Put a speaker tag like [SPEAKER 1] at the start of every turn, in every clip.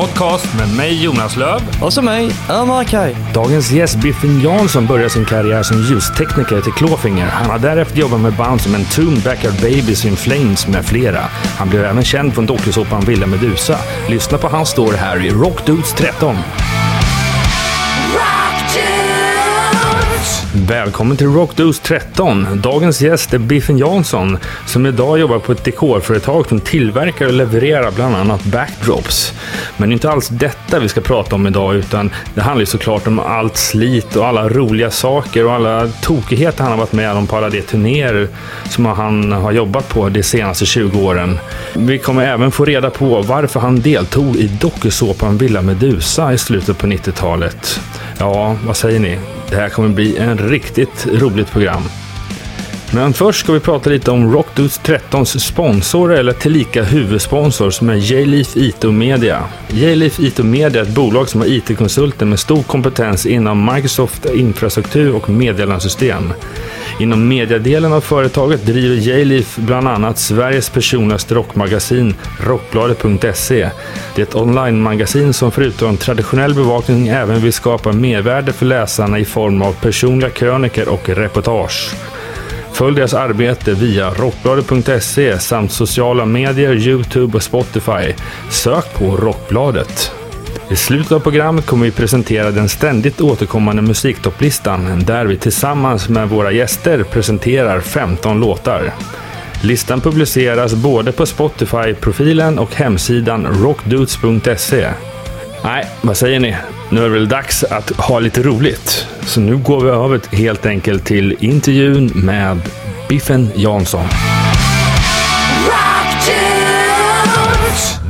[SPEAKER 1] podcast med mig Jonas Löv
[SPEAKER 2] Och så mig, Ömer Kaj.
[SPEAKER 1] Dagens gäst Biffen Jansson började sin karriär som ljustekniker till Clawfinger. Han har därefter jobbat med band som Entombed, Backyard Babies, In Flames med flera. Han blev även känd från dokusåpan Villa Medusa. Lyssna på hans story här i Rock Dudes 13. Välkommen till Rockdos 13. Dagens gäst är Biffen Jansson som idag jobbar på ett dekorföretag som tillverkar och levererar bland annat backdrops. Men det är inte alls detta vi ska prata om idag utan det handlar ju såklart om allt slit och alla roliga saker och alla tokigheter han har varit med om på alla de turnéer som han har jobbat på de senaste 20 åren. Vi kommer även få reda på varför han deltog i dokusåpan Villa Medusa i slutet på 90-talet. Ja, vad säger ni? Det här kommer bli en riktigt roligt program. Men först ska vi prata lite om Rockdudes 13s sponsor eller tillika huvudsponsor som är J-Leaf IT Media. J-Leaf IT Media är ett bolag som har IT-konsulter med stor kompetens inom Microsoft infrastruktur och meddelandesystem. Inom mediadelen av företaget driver J-Leaf bland annat Sveriges personligaste rockmagasin Rockbladet.se. Det är ett online-magasin som förutom traditionell bevakning även vill skapa mervärde för läsarna i form av personliga kröniker och reportage. Följ deras arbete via rockbladet.se samt sociala medier, Youtube och Spotify. Sök på Rockbladet. I slutet av programmet kommer vi presentera den ständigt återkommande musiktopplistan där vi tillsammans med våra gäster presenterar 15 låtar. Listan publiceras både på Spotify-profilen och hemsidan rockdudes.se. Nej, vad säger ni? Nu är det väl dags att ha lite roligt. Så nu går vi över helt enkelt till intervjun med Biffen Jansson.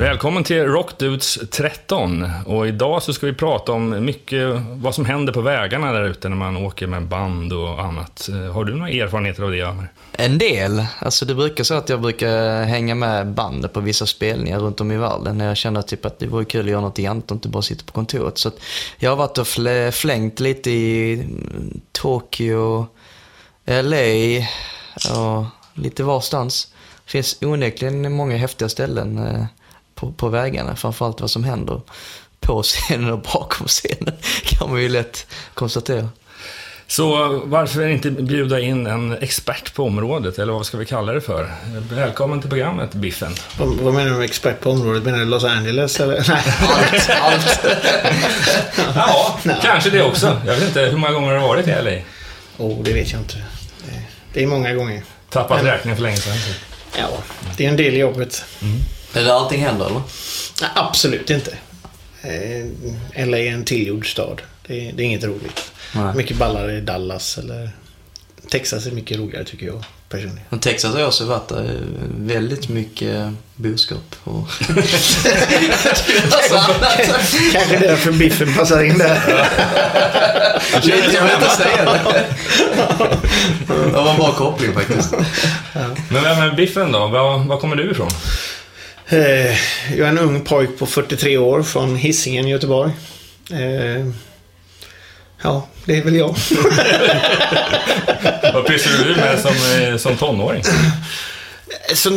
[SPEAKER 1] Välkommen till Rockdudes 13. Och idag så ska vi prata om mycket vad som händer på vägarna där ute när man åker med band och annat. Eh, har du några erfarenheter av det, Ömer?
[SPEAKER 2] En del. Alltså det brukar så att jag brukar hänga med bandet på vissa spelningar runt om i världen. När jag känner typ att det vore kul att göra något annat och inte bara sitta på kontoret. Så att jag har varit och flängt lite i Tokyo, LA och lite varstans. Det finns onekligen många häftiga ställen eh, på, på vägarna. Framförallt vad som händer på scenen och bakom scenen kan man ju lätt konstatera.
[SPEAKER 1] Så varför inte bjuda in en expert på området, eller vad ska vi kalla det för? Välkommen till programmet, Biffen.
[SPEAKER 3] Vad, vad menar du med expert på området? Menar du Los Angeles eller? Nej.
[SPEAKER 2] Allt, allt.
[SPEAKER 1] ja, kanske det också. Jag vet inte, hur många gånger har du varit i LA?
[SPEAKER 3] Oh, det vet jag inte. Det, det är många gånger.
[SPEAKER 1] Tappat räkningen för länge sedan.
[SPEAKER 3] Ja, det är en del i jobbet.
[SPEAKER 2] Mm. Är det allting händer, eller?
[SPEAKER 3] Nej, absolut inte. Eh, LA är en tillgjord stad. Det är, det är inget roligt. Nej. Mycket ballare i Dallas eller Texas är mycket roligare tycker jag personligen.
[SPEAKER 2] Men Texas har också varit där. Väldigt mycket boskap. Och...
[SPEAKER 3] Kanske därför biffen passar in där.
[SPEAKER 2] jag vill inte säga det. Det var en bra koppling faktiskt.
[SPEAKER 1] Men vem är biffen då? Var, var kommer du ifrån?
[SPEAKER 3] Jag är en ung pojk på 43 år från Hisingen, Göteborg. Ja, det är väl jag.
[SPEAKER 1] Vad pysslade du med som, eh, som tonåring?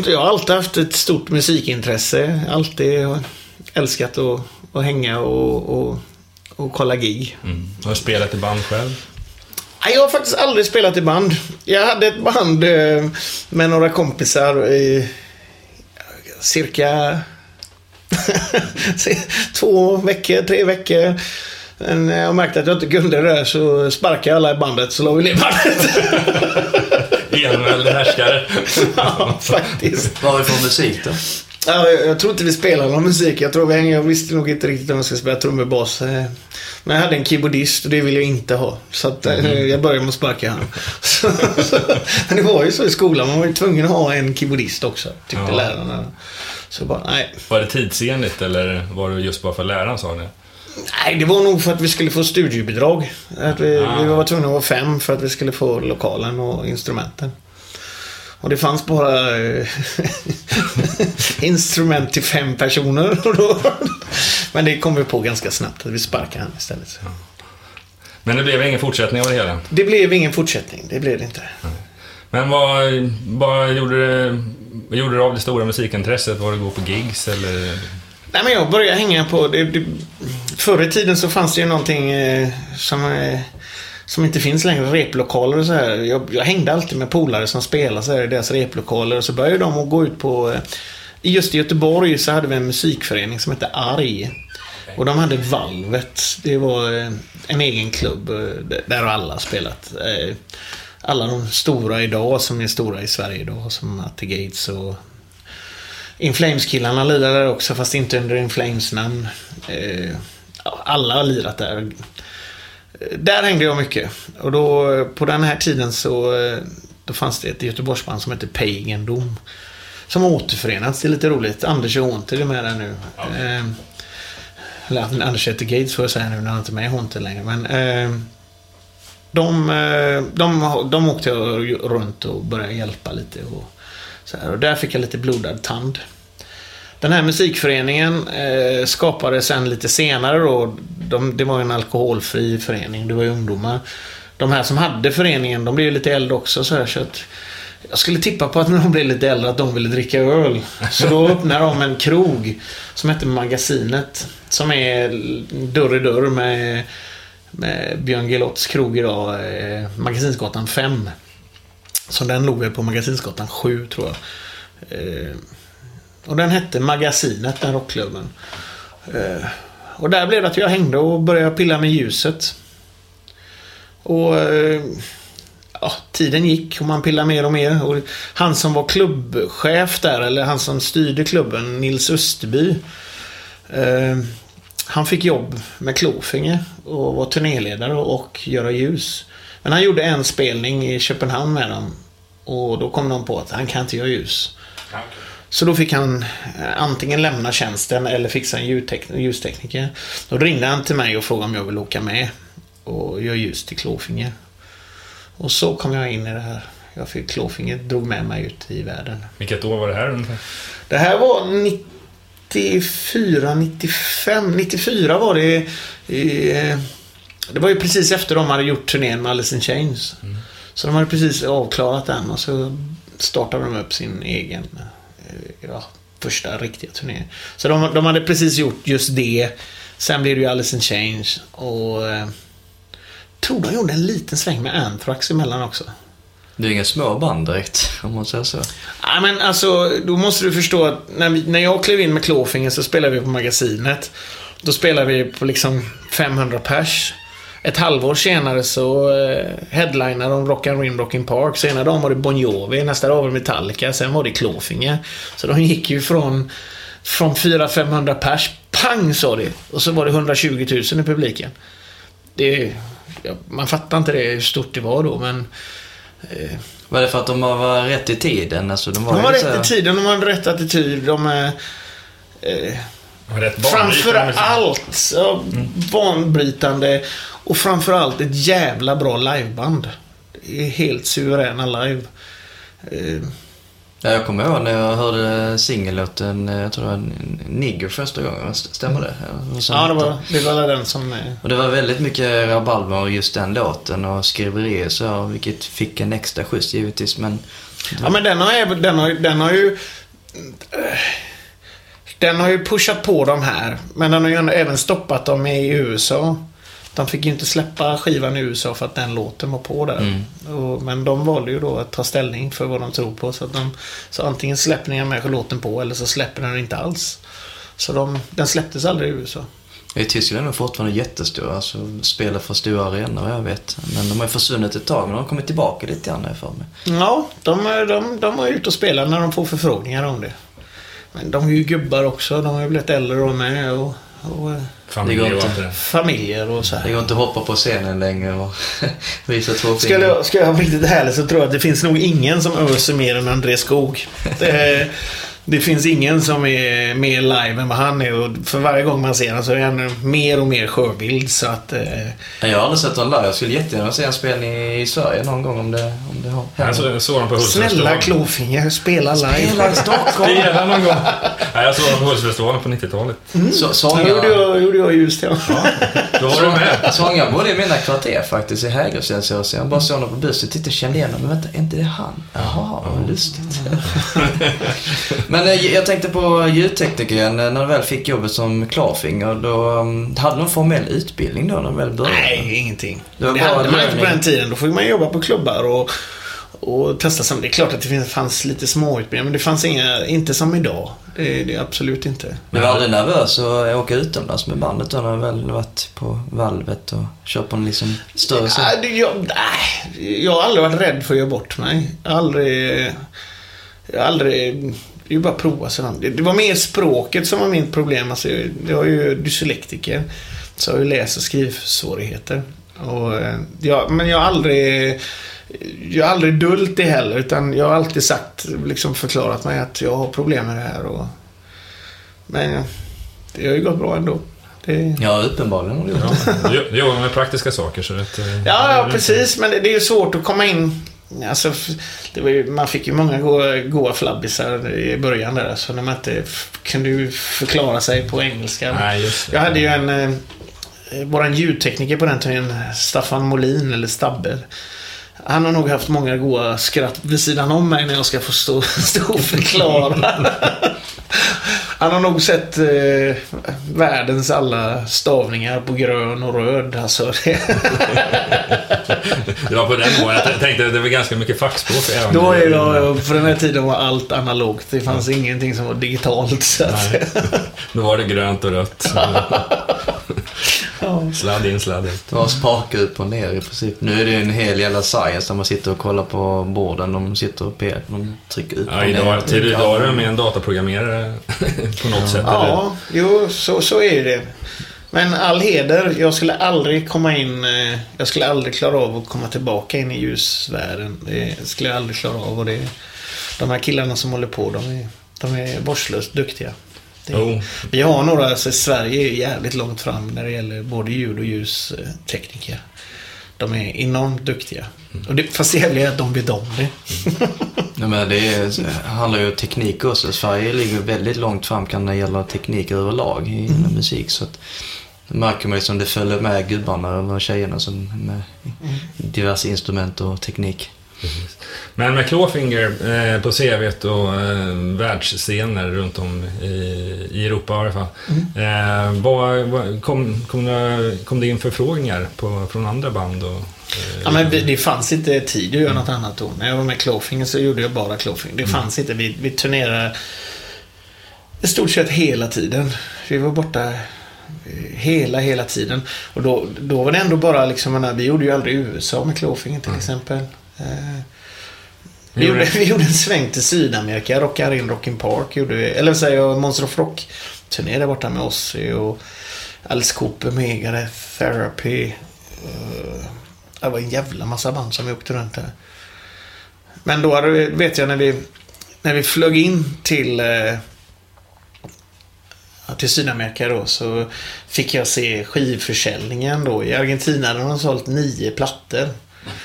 [SPEAKER 3] jag har alltid haft ett stort musikintresse. Alltid älskat att, att hänga och, och, och kolla gig.
[SPEAKER 1] Mm. Har du spelat i band själv?
[SPEAKER 3] Jag har faktiskt aldrig spelat i band. Jag hade ett band eh, med några kompisar i cirka två veckor, tre veckor. Men när jag märkte att jag inte kunde det där så sparkade jag alla i bandet så la vi ner bandet.
[SPEAKER 1] Enväldig härskare.
[SPEAKER 3] ja, faktiskt.
[SPEAKER 2] Vad var det för musik då?
[SPEAKER 3] Ja, jag, jag tror inte vi spelade någon musik. Jag tror vi hängde, jag visste nog inte riktigt om jag skulle spela trummor, bas. Eh. Men jag hade en keyboardist och det ville jag inte ha. Så att, mm. jag började med att sparka honom. Men det var ju så i skolan. Man var ju tvungen att ha en keyboardist också, tyckte ja. lärarna. Så bara, nej.
[SPEAKER 1] Var det tidsenligt eller var det just bara för läraren sa det?
[SPEAKER 3] Nej, det var nog för att vi skulle få studiebidrag. Att vi, ah. vi var tvungna att vara fem för att vi skulle få lokalen och instrumenten. Och det fanns bara eh, instrument till fem personer. Men det kom vi på ganska snabbt, att vi sparkade han istället.
[SPEAKER 1] Men det blev ingen fortsättning av det hela?
[SPEAKER 3] Det blev ingen fortsättning, det blev det inte.
[SPEAKER 1] Men vad, vad, gjorde, det, vad gjorde du av det stora musikintresset? Var det att gå på gigs eller?
[SPEAKER 3] Nej, men jag började hänga på... Det, det, förr i tiden så fanns det ju någonting eh, som, eh, som inte finns längre. Replokaler och så här. Jag, jag hängde alltid med polare som spelade så här i deras replokaler. Och så började de att gå ut på... Eh, just i Göteborg så hade vi en musikförening som hette Arg. Och de hade Valvet. Det var eh, en egen klubb eh, Där där alla spelat. Alla de stora idag som är stora i Sverige idag. Som Atte Gates och Inflames-killarna lirade där också fast inte under Inflames namn. Alla har lirat där. Där hängde jag mycket. Och då på den här tiden så då fanns det ett Göteborgsband som hette Pagan Dom. Som återförenats. Det är lite roligt. Anders Haunted är med där nu. Okay. Eller Anders heter Gates får jag säga nu när han inte är med i Haunted längre. Men eh, de, eh, de, de åkte jag runt och började hjälpa lite. Och, så här, och där fick jag lite blodad tand. Den här musikföreningen eh, skapades sen lite senare då. De, det var en alkoholfri förening. Det var ju ungdomar. De här som hade föreningen, de blev lite äldre också. Så, här, så att jag skulle tippa på att när de blev lite äldre att de ville dricka öl. Så då öppnade de en krog som hette Magasinet. Som är dörr i dörr med, med Björn Gelotts krog idag. Eh, Magasinsgatan 5. Så den låg väl på Magasinsgatan 7 tror jag. Eh, och den hette Magasinet, den rockklubben. Eh, och där blev det att jag hängde och började pilla med ljuset. Och eh, ja, tiden gick och man pillade mer och mer. Och han som var klubbchef där, eller han som styrde klubben, Nils Österby. Eh, han fick jobb med Klofinger och var turnéledare och göra ljus. Men han gjorde en spelning i Köpenhamn med dem. Och då kom de på att han kan inte göra ljus. Okay. Så då fick han eh, antingen lämna tjänsten eller fixa en ljustekniker. Då ringde han till mig och frågade om jag ville åka med och göra ljus till Klåfinger. Och så kom jag in i det här. Jag fick Klåfinger drog med mig ut i världen.
[SPEAKER 1] Vilket år var det här ungefär?
[SPEAKER 3] Det här var 94, 95. 94 var det. Eh, det var ju precis efter de hade gjort turnén med Alice in Chains. Mm. Så de hade precis avklarat den och så startade de upp sin egen eh, ja, första riktiga turné. Så de, de hade precis gjort just det. Sen blev det ju Alice in Chains och eh, tror de gjorde en liten sväng med Anthrax emellan också.
[SPEAKER 2] Det är inga små band direkt, om man säger så.
[SPEAKER 3] Nej, men alltså, då måste du förstå att när, vi, när jag klev in med Klåfinger så spelade vi på Magasinet. Då spelade vi på liksom 500 pers. Ett halvår senare så eh, headlinade de Rock and Ring Rockin' Park. Så ena dagen var det Bon Jovi, nästa dag var det Metallica, sen var det Klåfinger. Så de gick ju från, från 400-500 pers, pang sa det. Och så var det 120 000 i publiken. Det man fattar inte det, hur stort det var då, men...
[SPEAKER 2] Eh, var det för att de var rätt i tiden? Alltså,
[SPEAKER 3] de var, de var rätt i tiden, de hade rätt attityd. De är... Eh, framför allt så, mm. banbrytande och framförallt ett jävla bra liveband. Det är helt suveräna live. Eh,
[SPEAKER 2] Ja, jag kommer ihåg när jag hörde singellåten, jag tror det var Nigger första gången, stämmer det?
[SPEAKER 3] Ja, det var, det var den som...
[SPEAKER 2] Och det var väldigt mycket rabalder just den låten och skriverier så, vilket fick en extra skjuts givetvis, men...
[SPEAKER 3] Ja, men den har, den har, den har ju... Den har ju pushat på de här, men den har ju även stoppat dem i USA. De fick ju inte släppa skivan i USA för att den låten var på där. Mm. Och, men de valde ju då att ta ställning för vad de tror på. Så, att de, så antingen släpper ni med låten på eller så släpper den inte alls. Så de, den släpptes aldrig i USA.
[SPEAKER 2] I Tyskland är de fortfarande jättestora. Alltså spelar för stora arenor jag vet. Men de har försvunnit ett tag, men de har kommit tillbaka lite grann för mig.
[SPEAKER 3] Ja, de, de, de är ute och spelar när de får förfrågningar om det. Men de är ju gubbar också. De har ju blivit äldre och med. Och, och, eh,
[SPEAKER 1] Familjer och
[SPEAKER 3] inte, Familjer och så här.
[SPEAKER 2] Det går inte att hoppa på scenen längre och visa två
[SPEAKER 3] ska jag, ska jag vara riktigt ärlig så tror jag att det finns nog ingen som öser mer än André Skog. Det, det finns ingen som är mer live än vad han är och för varje gång man ser honom så är han mer och mer sjövild så att... Eh...
[SPEAKER 2] Jag har aldrig sett honom live. Jag skulle jättegärna se en spelning i Sverige någon gång om det, om det har
[SPEAKER 1] hänt. Jag såg honom på
[SPEAKER 3] Snälla Klofinger, spela live.
[SPEAKER 2] Spela i Stockholm!
[SPEAKER 1] Spela någon gång. Nej, jag såg honom på Hultsfredsfestivalen på 90-talet.
[SPEAKER 3] Mm. Så, sång, ja, gjorde jag, gjorde jag just ja. ja.
[SPEAKER 1] Då var du med.
[SPEAKER 2] Sångaren bodde i mina kvarter faktiskt, i Hägerstensås. Så jag bara såg honom på bussen, tittade och kände igen honom. Men vänta, är inte det han? Jaha, vad lustigt. Men eh, jag tänkte på ljudteknikern, eh, när du väl fick jobbet som klarfinger. Då, um, hade du någon formell utbildning då när du väl började?
[SPEAKER 3] Nej, ingenting.
[SPEAKER 2] Det
[SPEAKER 3] Det, hade man inte på den tiden. Då fick man jobba på klubbar och, och testa sig. Det är klart att det fanns lite småutbildningar, men det fanns inga, inte som idag. Det, det är absolut inte.
[SPEAKER 2] Du var aldrig nervös att åka utomlands med bandet då när du väl varit på valvet och kört på en liksom större scen?
[SPEAKER 3] Det- jag, nej, jag har aldrig varit rädd för att göra bort mig. Jag har aldrig... Jag har aldrig... Det är ju bara att prova sig fram. Det, det var mer språket som var mitt problem. Alltså, jag, är ju dyslektiker. Så jag har ju läs och skrivsvårigheter. Och, eh, jag, men jag har aldrig... Jag har aldrig dullt det heller. Utan jag har alltid sagt, liksom förklarat mig att jag har problem med det här. Och, men det har ju gått bra ändå. Det,
[SPEAKER 2] Ja, uppenbarligen har du gjort det.
[SPEAKER 1] Ja, du- jobbar med praktiska saker så det... eh,
[SPEAKER 3] Ja, ja precis. Men det, det är ju svårt att komma in. Alltså, ju, man fick ju många goa, goa flabbisar i början där. Så när man inte kunde ju förklara sig på engelska.
[SPEAKER 1] Nej.
[SPEAKER 3] Jag hade ju en... Eh, våran ljudtekniker på den tiden, Staffan Molin, eller Stabbe. Han har nog haft många goa skratt vid sidan om mig när jag ska få stå, stå och förklara. Han har nog sett eh, världens alla stavningar på grön och röd. Alltså, det,
[SPEAKER 1] Det var på den nivån. Jag tänkte att det var ganska mycket fackspråk.
[SPEAKER 3] Då är jag, för den här tiden var allt analogt. Det fanns ingenting som var digitalt. Så att.
[SPEAKER 1] Då var det grönt och rött.
[SPEAKER 3] ja.
[SPEAKER 1] Sladd in, sladd ut.
[SPEAKER 2] Det var spaka upp och ner i princip. Nu är det ju en hel jävla science där man sitter och kollar på borden. De sitter och pe- de trycker upp
[SPEAKER 1] Ja,
[SPEAKER 2] och
[SPEAKER 1] idag,
[SPEAKER 2] ner.
[SPEAKER 1] till idag är det med en dataprogrammerare på något sätt. eller?
[SPEAKER 3] ja, jo, så, så är det. Men all heder, jag skulle aldrig komma in... eh, Jag skulle aldrig klara av att komma tillbaka in i ljusvärlden. Det skulle jag aldrig klara av. Och det, de här killarna som håller på, de är, de är vårdslöst duktiga. Det,
[SPEAKER 1] Jo.
[SPEAKER 3] Vi har några, alltså Sverige är jävligt långt fram när det gäller både ljud och ljustekniker. De är enormt duktiga. Och det, fast det jävliga är att de vet om det.
[SPEAKER 2] Ja, men det är, handlar ju om teknik också. Sverige ligger väldigt långt fram kan det gälla teknik överlag i
[SPEAKER 3] Mm.
[SPEAKER 2] musik. Så att, det märker man ju som det följer med gubbarna och tjejerna som med
[SPEAKER 3] Mm.
[SPEAKER 2] diverse instrument och teknik.
[SPEAKER 1] Men med Clawfinger eh, på CVt och eh, världsscener runt om i, i Europa i alla fall.
[SPEAKER 3] Mm.
[SPEAKER 1] Eh, vad, vad, kom, kom, det, kom det in förfrågningar på, från andra band? Och,
[SPEAKER 3] Ja, men det, fanns inte tid att göra något annat då. När jag var med Clawfinger så gjorde jag bara Clawfinger. Det fanns inte. Vi, vi turnerade i stort sett hela tiden. Vi var borta hela, hela tiden. Och då, då var det ändå bara liksom, vi gjorde ju aldrig USA med Clawfinger till exempel. Eh, vi,
[SPEAKER 1] Gjorde
[SPEAKER 3] vi gjorde en sväng till Sydamerika, Rockar in Rockin' Park. Gjorde vi, eller säger jag, Monster of Rock. Turné där borta med Ozzy och Alice Cooper, Megadeth, Therapy. eh, det var en jävla massa band som vi åkte runt där. Men då hade vi, vet jag när vi, när vi flög in till, eh, till Sydamerika då så fick jag se skivförsäljningen då. I Argentina hade de sålt nio plattor.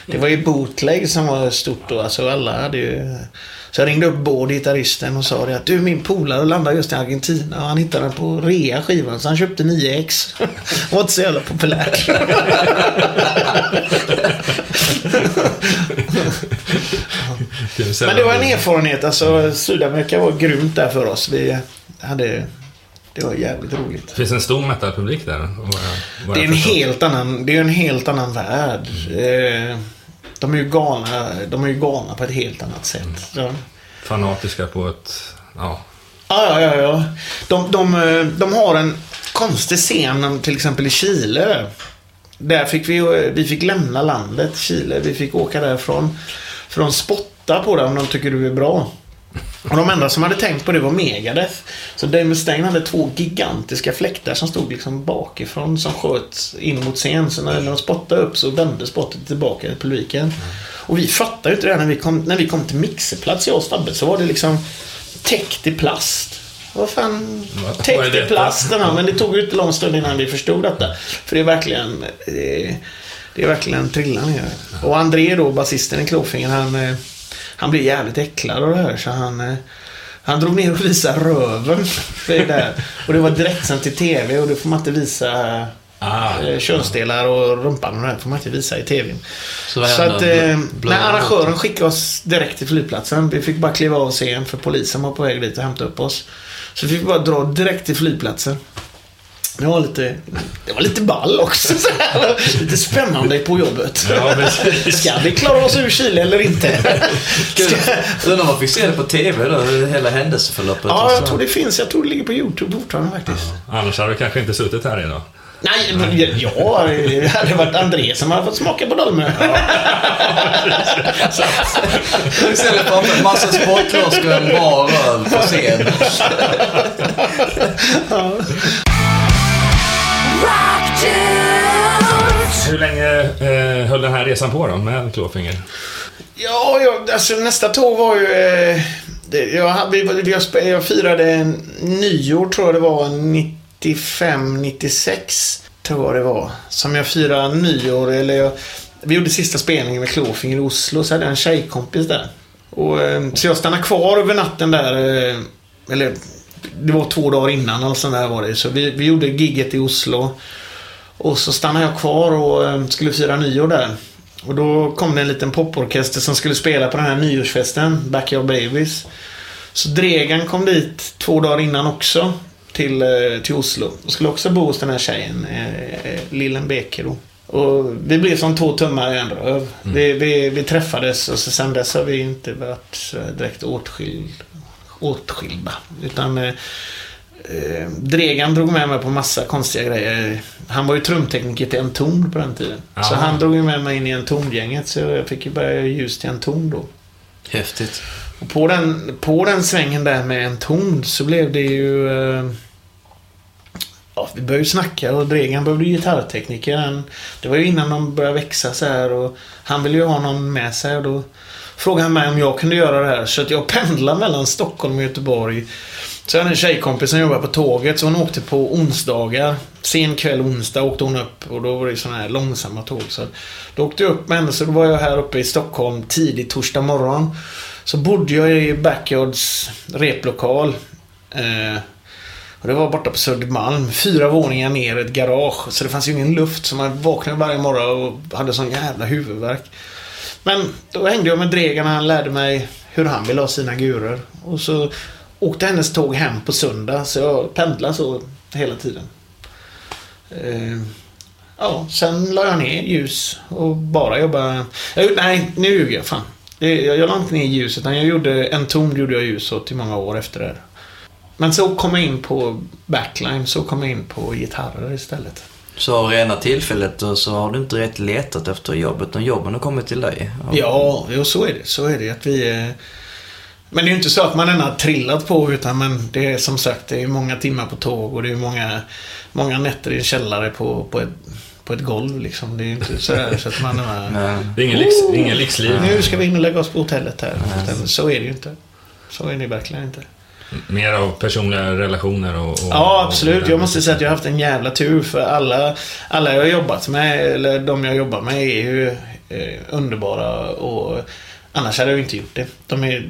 [SPEAKER 3] Det var ju bootleg som var stort då. Alltså alla hade ju... Så jag ringde upp Bård, gitarristen, och sa det att du min polare landade just i Argentina och han hittade den på rea skivan så han köpte 9 ex. Var inte så jävla populärt. Men det var en erfarenhet. Alltså, Sydamerika var grymt där för oss. Vi hade... Det var jävligt roligt.
[SPEAKER 1] Det finns en stor metalpublik där. vad jag- vad
[SPEAKER 3] Det är en
[SPEAKER 1] förstår.
[SPEAKER 3] helt annan, det är en helt annan värld. Eh, De är ju galna, de är ju galna på ett helt annat sätt. Ja.
[SPEAKER 1] Fanatiska på ett... Ja.
[SPEAKER 3] Ja, ja, ja. De, de, eh, de har en konstig scen, till exempel i Chile. Där fick vi, vi fick lämna landet, Chile. Vi fick åka därifrån. För de spottar på det om de tycker du är bra. Och de enda som hade tänkt på det var Megadeth. Så Dave Mustaine hade två gigantiska fläktar som stod liksom bakifrån som sköt in mot scen. Så när de spottade upp så vände spottet tillbaka till publiken. Och vi fattade ju inte det här när vi kom, när vi kom till mixerplats, jag och Stabbe, så var det liksom täckt i plast. Vad fan, täckt i plast. Men det tog ju inte lång stund innan vi förstod detta. För det är verkligen, eh, det är verkligen trillan ner. Och André då, basisten i Klåfingen, han, eh, han blev jävligt äcklad av det här. Så han, eh, han drog ner och visade röven. Det där. Och det var direktsänt till TV och det får man inte visa
[SPEAKER 1] Ah.
[SPEAKER 3] Eh, könsdelar och rumpan och det här får man inte visa i TVn.
[SPEAKER 2] Så
[SPEAKER 3] Så att eh, när arrangören skickade oss direkt till flygplatsen. Vi fick bara kliva av scen för polisen var på väg dit och hämta upp oss. Så vi fick bara dra direkt till flygplatsen. Det var lite, det var lite ball också. Så här. Lite spännande på jobbet.
[SPEAKER 1] Ja, precis.
[SPEAKER 3] Ska vi klara oss ur Chile eller inte? Ska...
[SPEAKER 2] Undrar om man fick se det på TV då, hela händelseförloppet.
[SPEAKER 3] Ja, jag tror det finns. Jag tror det ligger på YouTube fortfarande faktiskt.
[SPEAKER 1] Annars hade vi kanske inte suttit här idag.
[SPEAKER 3] Nej, men jag, det hade varit André som hade fått smaka på Dolmö.
[SPEAKER 2] Istället för en massa sportlosk och en bar öl på scen.
[SPEAKER 1] Hur länge eh, höll den här resan på då med Klåfinger?
[SPEAKER 3] Ja, jag, alltså nästa tåg var ju... Eh, det, jag, vi, vi, jag, jag firade nyår, tror jag det var, 95, 96. Tror jag det var. Som jag firade nyår, eller jag, Vi gjorde sista spelningen med Klåfinger i Oslo, så hade jag en tjejkompis där. Och, eh, så jag stannade kvar över natten där. Eh, eller, det var två dagar innan, alltså, eller sånt där var det. Så vi, vi gjorde gigget i Oslo. Och så stannade jag kvar och eh, skulle fira nyår där. Och då kom det en liten poporkester som skulle spela på den här nyårsfesten, Backyard Babies. Så Dregan kom dit två dagar innan också till, eh, till Oslo. Och skulle också bo hos den här tjejen, eh, Lillen Bekero. Och vi blev som två tummar i en röv. Vi, vi, vi träffades och så sen dess har vi inte varit direkt åtskild, åtskilda. Utan eh, Eh, Dregan drog med mig på massa konstiga grejer. Han var ju trumtekniker till en ton på den tiden.
[SPEAKER 1] Ja.
[SPEAKER 3] Så han drog ju med mig in i en tongänget så jag fick ju börja ljus till en ton då.
[SPEAKER 2] Häftigt.
[SPEAKER 3] Och på den, på den svängen där med en ton så blev det ju... Eh, ja, vi började ju snacka och Dregan behövde ju gitarrtekniker. Han, det var ju innan de började växa så här och han ville ju ha någon med sig och då frågade han mig om jag kunde göra det här. Så att jag pendlade mellan Stockholm och Göteborg. Så jag hade en tjejkompis som jobbade på tåget så hon åkte på onsdagar. Sen kväll onsdag åkte hon upp och då var det sådana här långsamma tåg. Så då åkte jag upp med henne så då var jag här uppe i Stockholm tidigt torsdag morgon. Så bodde jag i Backyards replokal. Eh, och det var borta på Södermalm. Fyra våningar ner i ett garage. Så det fanns ju ingen luft. Så man vaknade varje morgon och hade sån jävla huvudvärk. Men då hängde jag med Dregan och han lärde mig hur han ville ha sina gurer. Och så åkte hennes tåg hem på söndag. Så jag pendlade så hela tiden. Eh, ja, sen la jag ner ljus och bara jobbade... Jag, nej, nu ljuger jag. Fan. Det, jag, jag la inte ner ljus utan jag gjorde en ton gjorde jag ljus åt i många år efter det. Men så kom jag in på backline, så kom jag in på gitarrer istället.
[SPEAKER 2] Så av rena tillfället så har du inte rätt letat efter jobb, utan jobben har kommit till dig.
[SPEAKER 3] Ja, jo, så är det. Så är det. Att vi, eh, men det är ju inte så att man än har trillat på utan men det är som sagt det är många timmar på tåg och det är många, många nätter i en källare på, på, ett, på ett golv liksom. Det är ju inte sådär så att man är...
[SPEAKER 2] Men,
[SPEAKER 1] Det är ingen, lyx, ingen lyxliv.
[SPEAKER 3] Nu ska vi in och lägga oss på hotellet här. Utan Så är det ju inte. Så är det verkligen inte.
[SPEAKER 1] Mer av personliga relationer och... och
[SPEAKER 3] Ja, absolut.
[SPEAKER 1] och-
[SPEAKER 3] Jag måste säga att jag har haft en jävla tur för alla, alla jag har jobbat med, eller de jag jobbar med, är ju eh, underbara och annars hade jag ju inte gjort det. De är,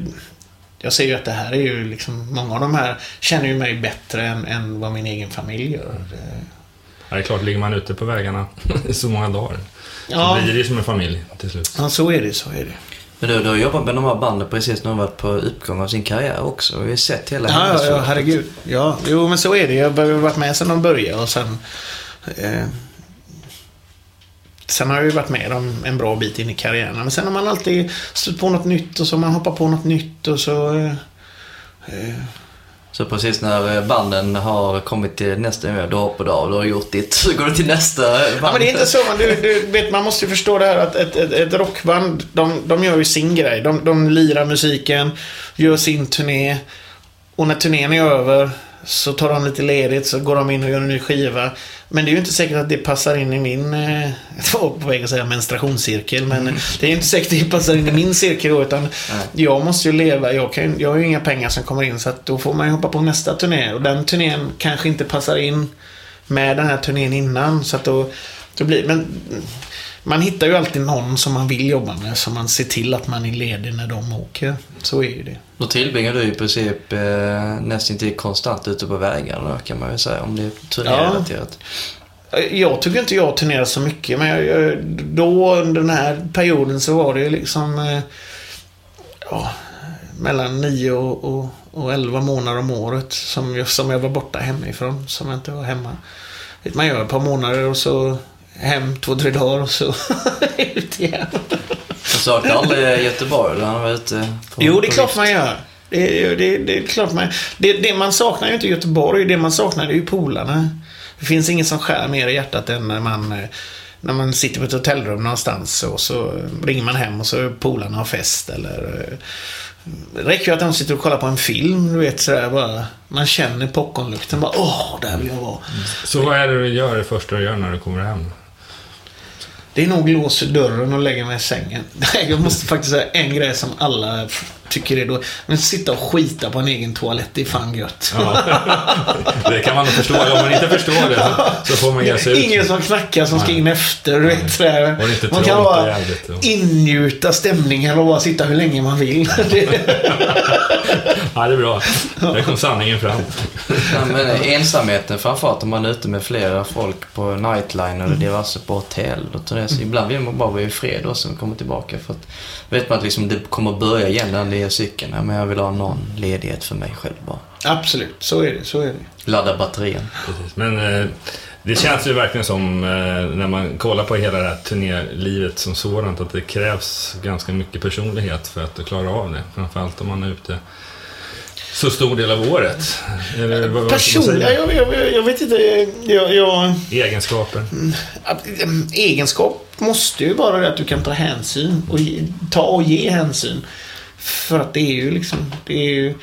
[SPEAKER 3] jag ser ju att det här är ju liksom, många av de här känner ju mig bättre än, än vad min egen familj gör. Det-
[SPEAKER 1] Ja, det är klart, ligger man ute på vägarna i så många dagar så
[SPEAKER 3] Ja,
[SPEAKER 1] blir det ju som en familj till slut.
[SPEAKER 3] ja, så är det, så är det.
[SPEAKER 2] men du, du har jobbat med de här banden precis när de varit på uppgång av sin karriär också. Vi har sett hela
[SPEAKER 3] Ja, ja, ja, herregud. Ja, jo, men så är det. Jag har varit med sedan de började och sen... Eh, sen har jag ju varit med dem en bra bit in i karriären. Men sen har man alltid stött på något nytt och så har man hoppat på något nytt och så... Eh, eh,
[SPEAKER 2] Så precis när eh, banden har kommit till nästa nivå, då hoppar du av, du har gjort ditt, så går du till nästa band.
[SPEAKER 3] Ja, men det är inte så. Man, du, du vet, man måste ju förstå det här att ett, ett, ett rockband, de, de gör ju sin grej. De, de lirar musiken, gör sin turné. Och när turnén är över så tar de lite ledigt, så går de in och gör en ny skiva. Men det är ju inte säkert att det passar in i min, eh, jag var på väg att säga menstruationscirkel, men det är ju inte säkert att det passar in i min cirkel då, utan jag måste ju leva, jag, kan, jag har ju inga pengar som kommer in, så att då får man ju hoppa på nästa turné. Och den turnén kanske inte passar in med den här turnén innan. Så att då, då blir, men man hittar ju alltid någon som man vill jobba med, som man ser till att man är ledig när de åker. Så är ju det.
[SPEAKER 2] Då tillbringar du i princip eh, nästan till konstant ute på vägarna kan man ju säga, om det är turnérelaterat.
[SPEAKER 3] Jag tycker inte jag turnerar så mycket, men jag, jag, då under den här perioden så var det liksom... Eh, ja, mellan 9 och, och, och 11 månader om året som jag, som jag var borta hemifrån. Som jag inte var hemma. Man gör ett par månader och så hem två, tre dagar och så ut igen.
[SPEAKER 2] Du saknar aldrig Göteborg? Där han var ute
[SPEAKER 3] på, jo, det är klart man gör. Det, det, det är klart man det, det man saknar ju inte i Göteborg. Det man saknar är ju polarna. Det finns inget som skär mer i hjärtat än när man när man sitter på ett hotellrum någonstans och så ringer man hem och så polarna har fest eller det räcker ju att de sitter och kollar på en film, du vet sådär bara. Man känner popcornlukten bara, åh, där vill jag vara.
[SPEAKER 1] Så vad är det du gör det första du gör när du kommer hem?
[SPEAKER 3] Det är nog lås dörren och lägga mig i sängen. Jag måste faktiskt säga en grej som alla tycker är då. Men sitta och skita på en egen toalett, det är fan gött. Ja,
[SPEAKER 1] det kan man nog förstå. Om man inte förstår det så, får man ge sig ut.
[SPEAKER 3] Ingen som knackar som ska in efter. Du vet, sådär. Man kan bara ingjuta stämningen och bara sitta hur länge man vill.
[SPEAKER 1] ja, det är bra. Där kom sanningen fram.
[SPEAKER 2] Ja, men ensamheten framförallt om man är ute med flera folk på nightline eller diverse på hotell. Och det, ibland vill man bara vara i fred och sen komma tillbaka. För att vet man att liksom det kommer börja igen den nya cykeln. Ja, men jag vill ha någon ledighet för mig själv bara.
[SPEAKER 3] Absolut, så är det. Så är det.
[SPEAKER 2] Ladda batterien.
[SPEAKER 1] Precis. Men eh, det känns ju verkligen som eh, när man kollar på hela det här turnélivet som sådant att det krävs ganska mycket personlighet för att klara av det. Framförallt om man är ute så stor del av året?
[SPEAKER 3] Eller, Personliga? Jag, jag, jag, vet inte. Jag, jag...
[SPEAKER 1] Egenskaper?
[SPEAKER 3] Mm, egenskap måste ju vara det att du kan ta hänsyn. Och ge, ta och ge hänsyn. För att det är ju liksom... Det är ju,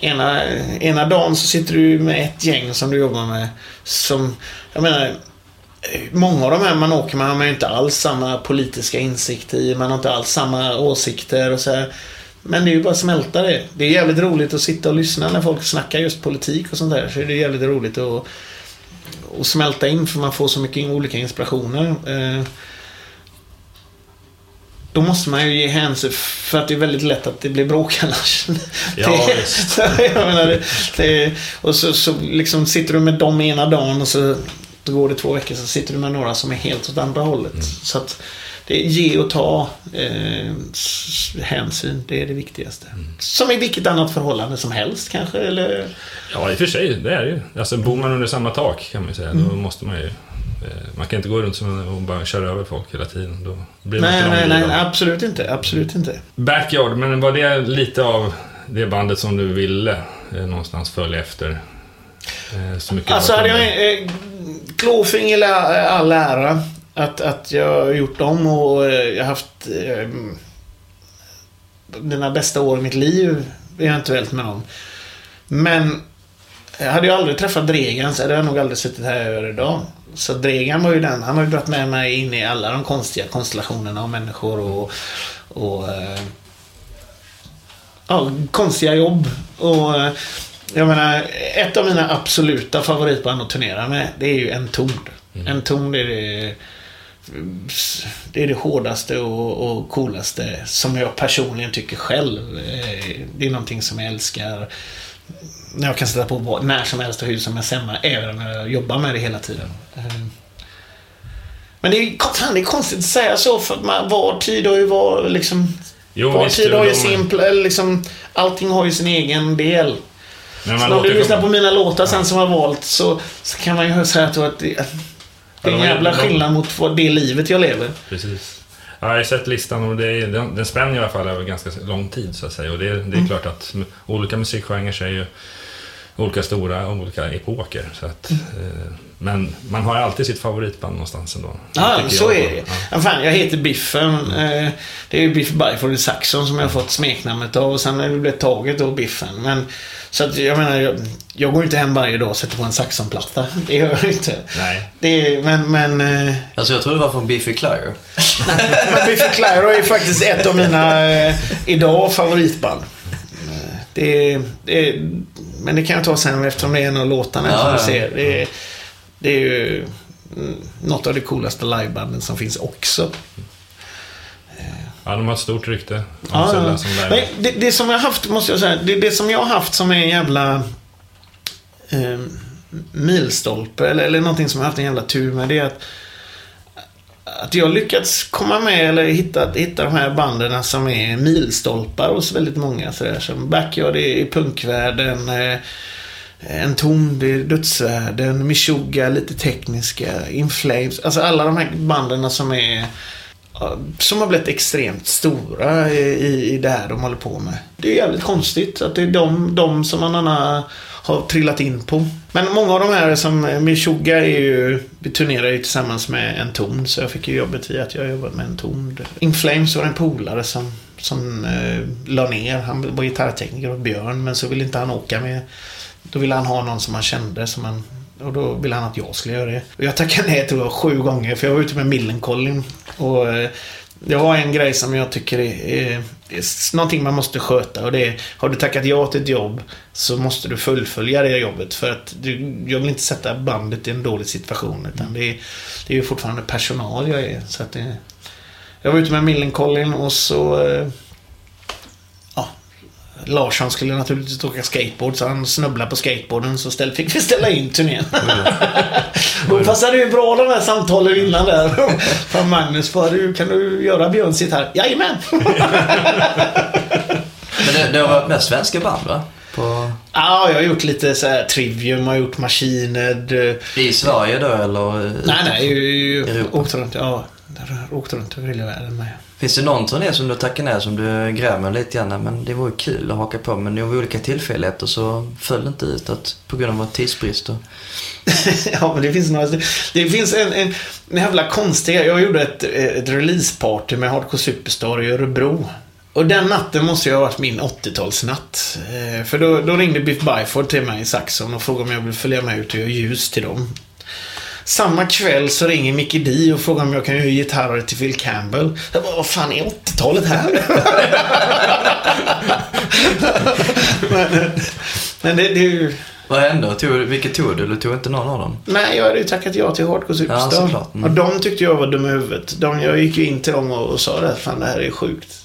[SPEAKER 3] ena, ena dagen så sitter du med ett gäng som du jobbar med. Som, jag menar, Många av de här man åker med har man ju inte alls samma politiska insikt i. Man har inte alls samma åsikter och så här. Men det är ju bara att smälta det. Det är jävligt roligt att sitta och lyssna när folk snackar just politik och sånt där. Så det är jävligt roligt att, att smälta in för man får så mycket olika inspirationer. Eh, då måste man ju ge hänsyn för att det är väldigt lätt att det blir bråk annars.
[SPEAKER 1] Ja, visst.
[SPEAKER 3] jag menar, det, det, och så, så liksom sitter du med dem ena dagen och så då går det två veckor så sitter du med några som är helt åt andra hållet. Mm. Så att det är ge och ta eh, hänsyn. Det är det viktigaste. Mm. Som i vilket annat förhållande som helst kanske, eller?
[SPEAKER 1] Ja, i och för sig. Det är det ju. Alltså, bor man under samma tak kan man ju säga, mm. då måste man ju man kan inte gå runt och bara köra över folk hela tiden. Då blir
[SPEAKER 3] nej, nej, nej, nej, absolut inte. Absolut inte.
[SPEAKER 1] Backyard, men var det lite av det bandet som du ville eh, någonstans följa efter?
[SPEAKER 3] Eh, så mycket alltså, hade jag... Eh, Klåfing i all ära att, att jag har gjort dem och eh, jag har haft eh, mina bästa år i mitt liv eventuellt med dem. Men jag hade ju aldrig träffat Dregan så hade jag nog aldrig suttit här idag. Så Dregan var ju den, han har ju dragit med mig in i alla de konstiga konstellationerna av människor och, och eh, ja, konstiga jobb. Och eh, jag menar, ett av mina absoluta favoritband att turnera med, det är ju En Tord. Mm. En Tord är det det är det hårdaste och, och coolaste som jag personligen tycker själv. Eh, det är någonting som jag älskar. När jag kan sätta på när som helst och hur som helst hemma, även när jag jobbar med det hela tiden. Eh, men det är, fan, det är konstigt att säga så, för man, var tid har ju var liksom... Jo, var tid har ju sin... Liksom, allting har ju sin egen del. Men så när du lyssnar på mina låtar sen som jag har valt så, så kan man ju säga att det, det är en jävla skillnad mot det livet jag lever.
[SPEAKER 1] Precis. Ja, jag har sett listan och det är, den, den spänner i alla fall över ganska lång tid så att säga. Och det, det är mm. klart att olika musikgenrer är ju olika stora och olika epoker. Så att, mm. eh, men man har alltid sitt favoritband någonstans ändå.
[SPEAKER 3] Ja, så är det. Ja. Fan, jag heter Biffen. Mm. Eh, det är ju Biff Byford Saxon som jag har fått smeknamnet av. Och sen har det blivit taget då, Biffen. Men, så att jag menar, jag, jag går inte hem varje dag och sätter på en Saxon-platta. Det gör jag inte.
[SPEAKER 1] Nej.
[SPEAKER 3] Det är, men, men... Eh,
[SPEAKER 2] alltså jag tror det var från Biffy Clyro.
[SPEAKER 3] Biffy Clyro är faktiskt ett av mina, eh, idag, favoritband. Det, det, men det kan jag ta sen eftersom det är en av låtarna ja, som du ser. Det, det är ju något av de coolaste livebanden som finns också.
[SPEAKER 1] Ja, de har ett stort rykte.
[SPEAKER 3] Ja, Men det, det, som jag har haft, måste jag säga, det, det som jag har haft som är en jävla... Eh, milstolpe, eller, eller någonting som jag haft en jävla tur med, det är att att jag lyckats komma med eller hitta, hitta de här banden som är milstolpar hos väldigt många. Sådär, som Backyard i punkvärlden, eh, En tom i Dödsvärlden, Meshuggah, lite tekniska, In Flames. Alltså alla de här banden som är som har blivit extremt stora i, i det här de håller på med. Det är jävligt konstigt att det är de, de som man har har trillat in på. Men många av de här som Meshuggah är ju, vi turnerar ju tillsammans med en ton så jag fick ju jobbet i att jag jobbade med en ton. In Flames var en polare som, som eh, la ner. Han var gitarrtekniker och Björn men så ville inte han åka med. Då ville han ha någon som han kände som han och då ville han att jag skulle göra det. Och jag tackade nej tror jag sju gånger för jag var ute med Millencolin. Och eh, det var en grej som jag tycker är, är, är någonting man måste sköta och det är Har du tackat ja till ett jobb så måste du fullfölja det jobbet för att du, jag vill inte sätta bandet i en dålig situation utan det är, det är ju fortfarande personal jag är. Så att det, jag var ute med Millencolin och så eh, Larsson skulle naturligtvis åka skateboard så han snubblade på skateboarden så ställ, fick vi ställa in turnén. Då passade ju bra de här samtalen innan där. Från Magnus. För, kan du göra Björns gitarr? Jajamän!
[SPEAKER 2] Men det, det har varit mest svenska band va? På...
[SPEAKER 3] Ja, jag har gjort lite så här Trivium, har gjort Machined.
[SPEAKER 2] I Sverige då eller?
[SPEAKER 3] Nej, nej. Åkt runt, ja. Åkt runt över hela världen med.
[SPEAKER 2] Finns det någon turné som du tackar ner som du grämer lite grann? Men det vore kul att haka på men av olika tillfälligheter så föll det inte ut att, på grund av tidsbrist. Och...
[SPEAKER 3] ja, men det finns några. Det finns en, en, en jävla konstiga. Jag gjorde ett, ett releaseparty med Hardcore Superstar i Örebro. Och den natten måste ju ha varit min 80-talsnatt. Eh, för då, då ringde Biff Byford till mig i Saxon och frågade om jag ville följa med ut och göra ljus till dem. Samma kväll så ringer Mickey D och frågar om jag kan göra gitarrer till Phil Campbell. Jag bara, vad fan är 80-talet här? men, men det, det är ju...
[SPEAKER 2] Vad hände? Tog, vilket tog du? Du tog inte någon av dem?
[SPEAKER 3] Nej, jag hade ju tackat ja till Hardcore Superstar. Ja, mm. Och de tyckte jag var dum i huvudet. De, jag gick ju in till dem och, och sa det. Fan, det här är sjukt.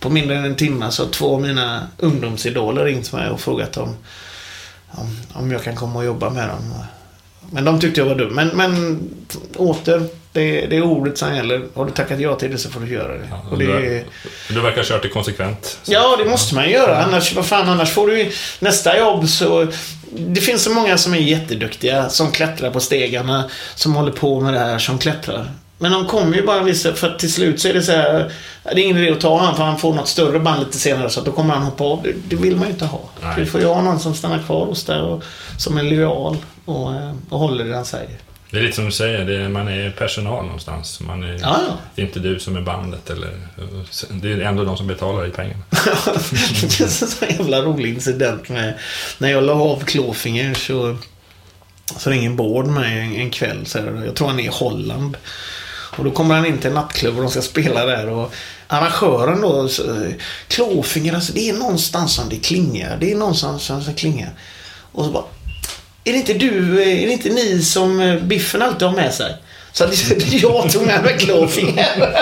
[SPEAKER 3] På mindre än en timme så har två av mina ungdomsidoler ringt mig och frågat om, om, om jag kan komma och jobba med dem. Men de tyckte jag var dum. Men, men åter, det, det är ordet som gäller. Har du tackat ja till det så får du göra det. Ja, och det
[SPEAKER 1] du, du verkar ha kört det konsekvent.
[SPEAKER 3] Så. Ja, det måste man göra. Annars, vad fan, annars får du nästa jobb så... Det finns så många som är jätteduktiga, som klättrar på stegarna, som håller på med det här, som klättrar. Men de kommer ju bara vissa, för till slut så är det så här, Det är ingen idé att ta honom för han får något större band lite senare så då kommer han hoppa av. Det, det vill man ju inte ha. Nej. Du får ju ha någon som stannar kvar hos dig och som är lojal och, eh, och håller det han säger.
[SPEAKER 1] Det är lite som du säger, är, man är personal någonstans. Man är, ja, ja. Det är inte du som är bandet. Eller, det är ändå de som betalar i pengarna.
[SPEAKER 3] det är en sån jävla rolig incident med... När jag la av Klåfinger så, så ringer Bård mig en, en kväll. Så här, jag tror han är i Holland. Och då kommer han in till en nattklubb och de ska spela där. Och arrangören då, Klåfinger, alltså det är någonstans som det klingar. Det är någonstans som det klingar. Och så bara, är det inte du, är det inte ni som eh, Biffen alltid har med sig? Så jag tog med mig Klåfinger.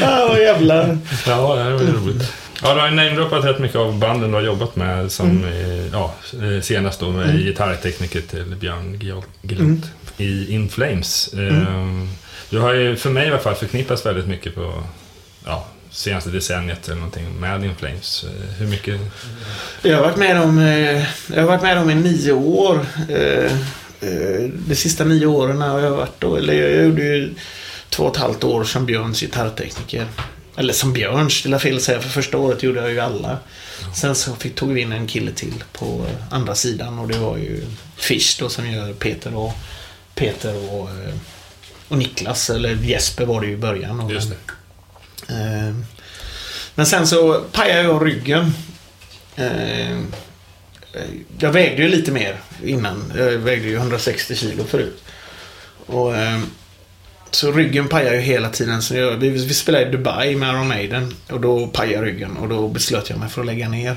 [SPEAKER 3] ja, vad jävlar.
[SPEAKER 1] Ja, det var roligt. Ja, du har namedroppat rätt mycket av banden du har jobbat med som mm. ja, eh, senast då med mm. gitarrtekniker till Björn Gilot mm. i In Flames. Mm. Ehm, du har ju för mig i alla fall förknippats väldigt mycket på ja, senaste decenniet eller någonting med In Flames. Eh, hur mycket?
[SPEAKER 3] Jag har varit med dem, eh, jag har varit med dem i nio år. De sista nio åren har jag varit då, eller jag gjorde ju två och ett halvt år som Björns gitarrtekniker. Eller som Björns, det är fel att säga, för första året gjorde jag ju alla. Sen så fick, tog vi in en kille till på andra sidan och det var ju Fish då som gör Peter och Peter och, eh, och Niklas, eller Jesper var det ju i början.
[SPEAKER 1] Just
[SPEAKER 3] det. Eh, men sen så pajade jag ryggen. Eh, jag vägde ju lite mer innan. Jag vägde ju 160 kilo förut. Och eh, så ryggen pajar ju hela tiden. Så jag, vi, vi spelade i Dubai med Iron Maiden. Och då pajade ryggen. Och då beslöt jag mig för att lägga ner.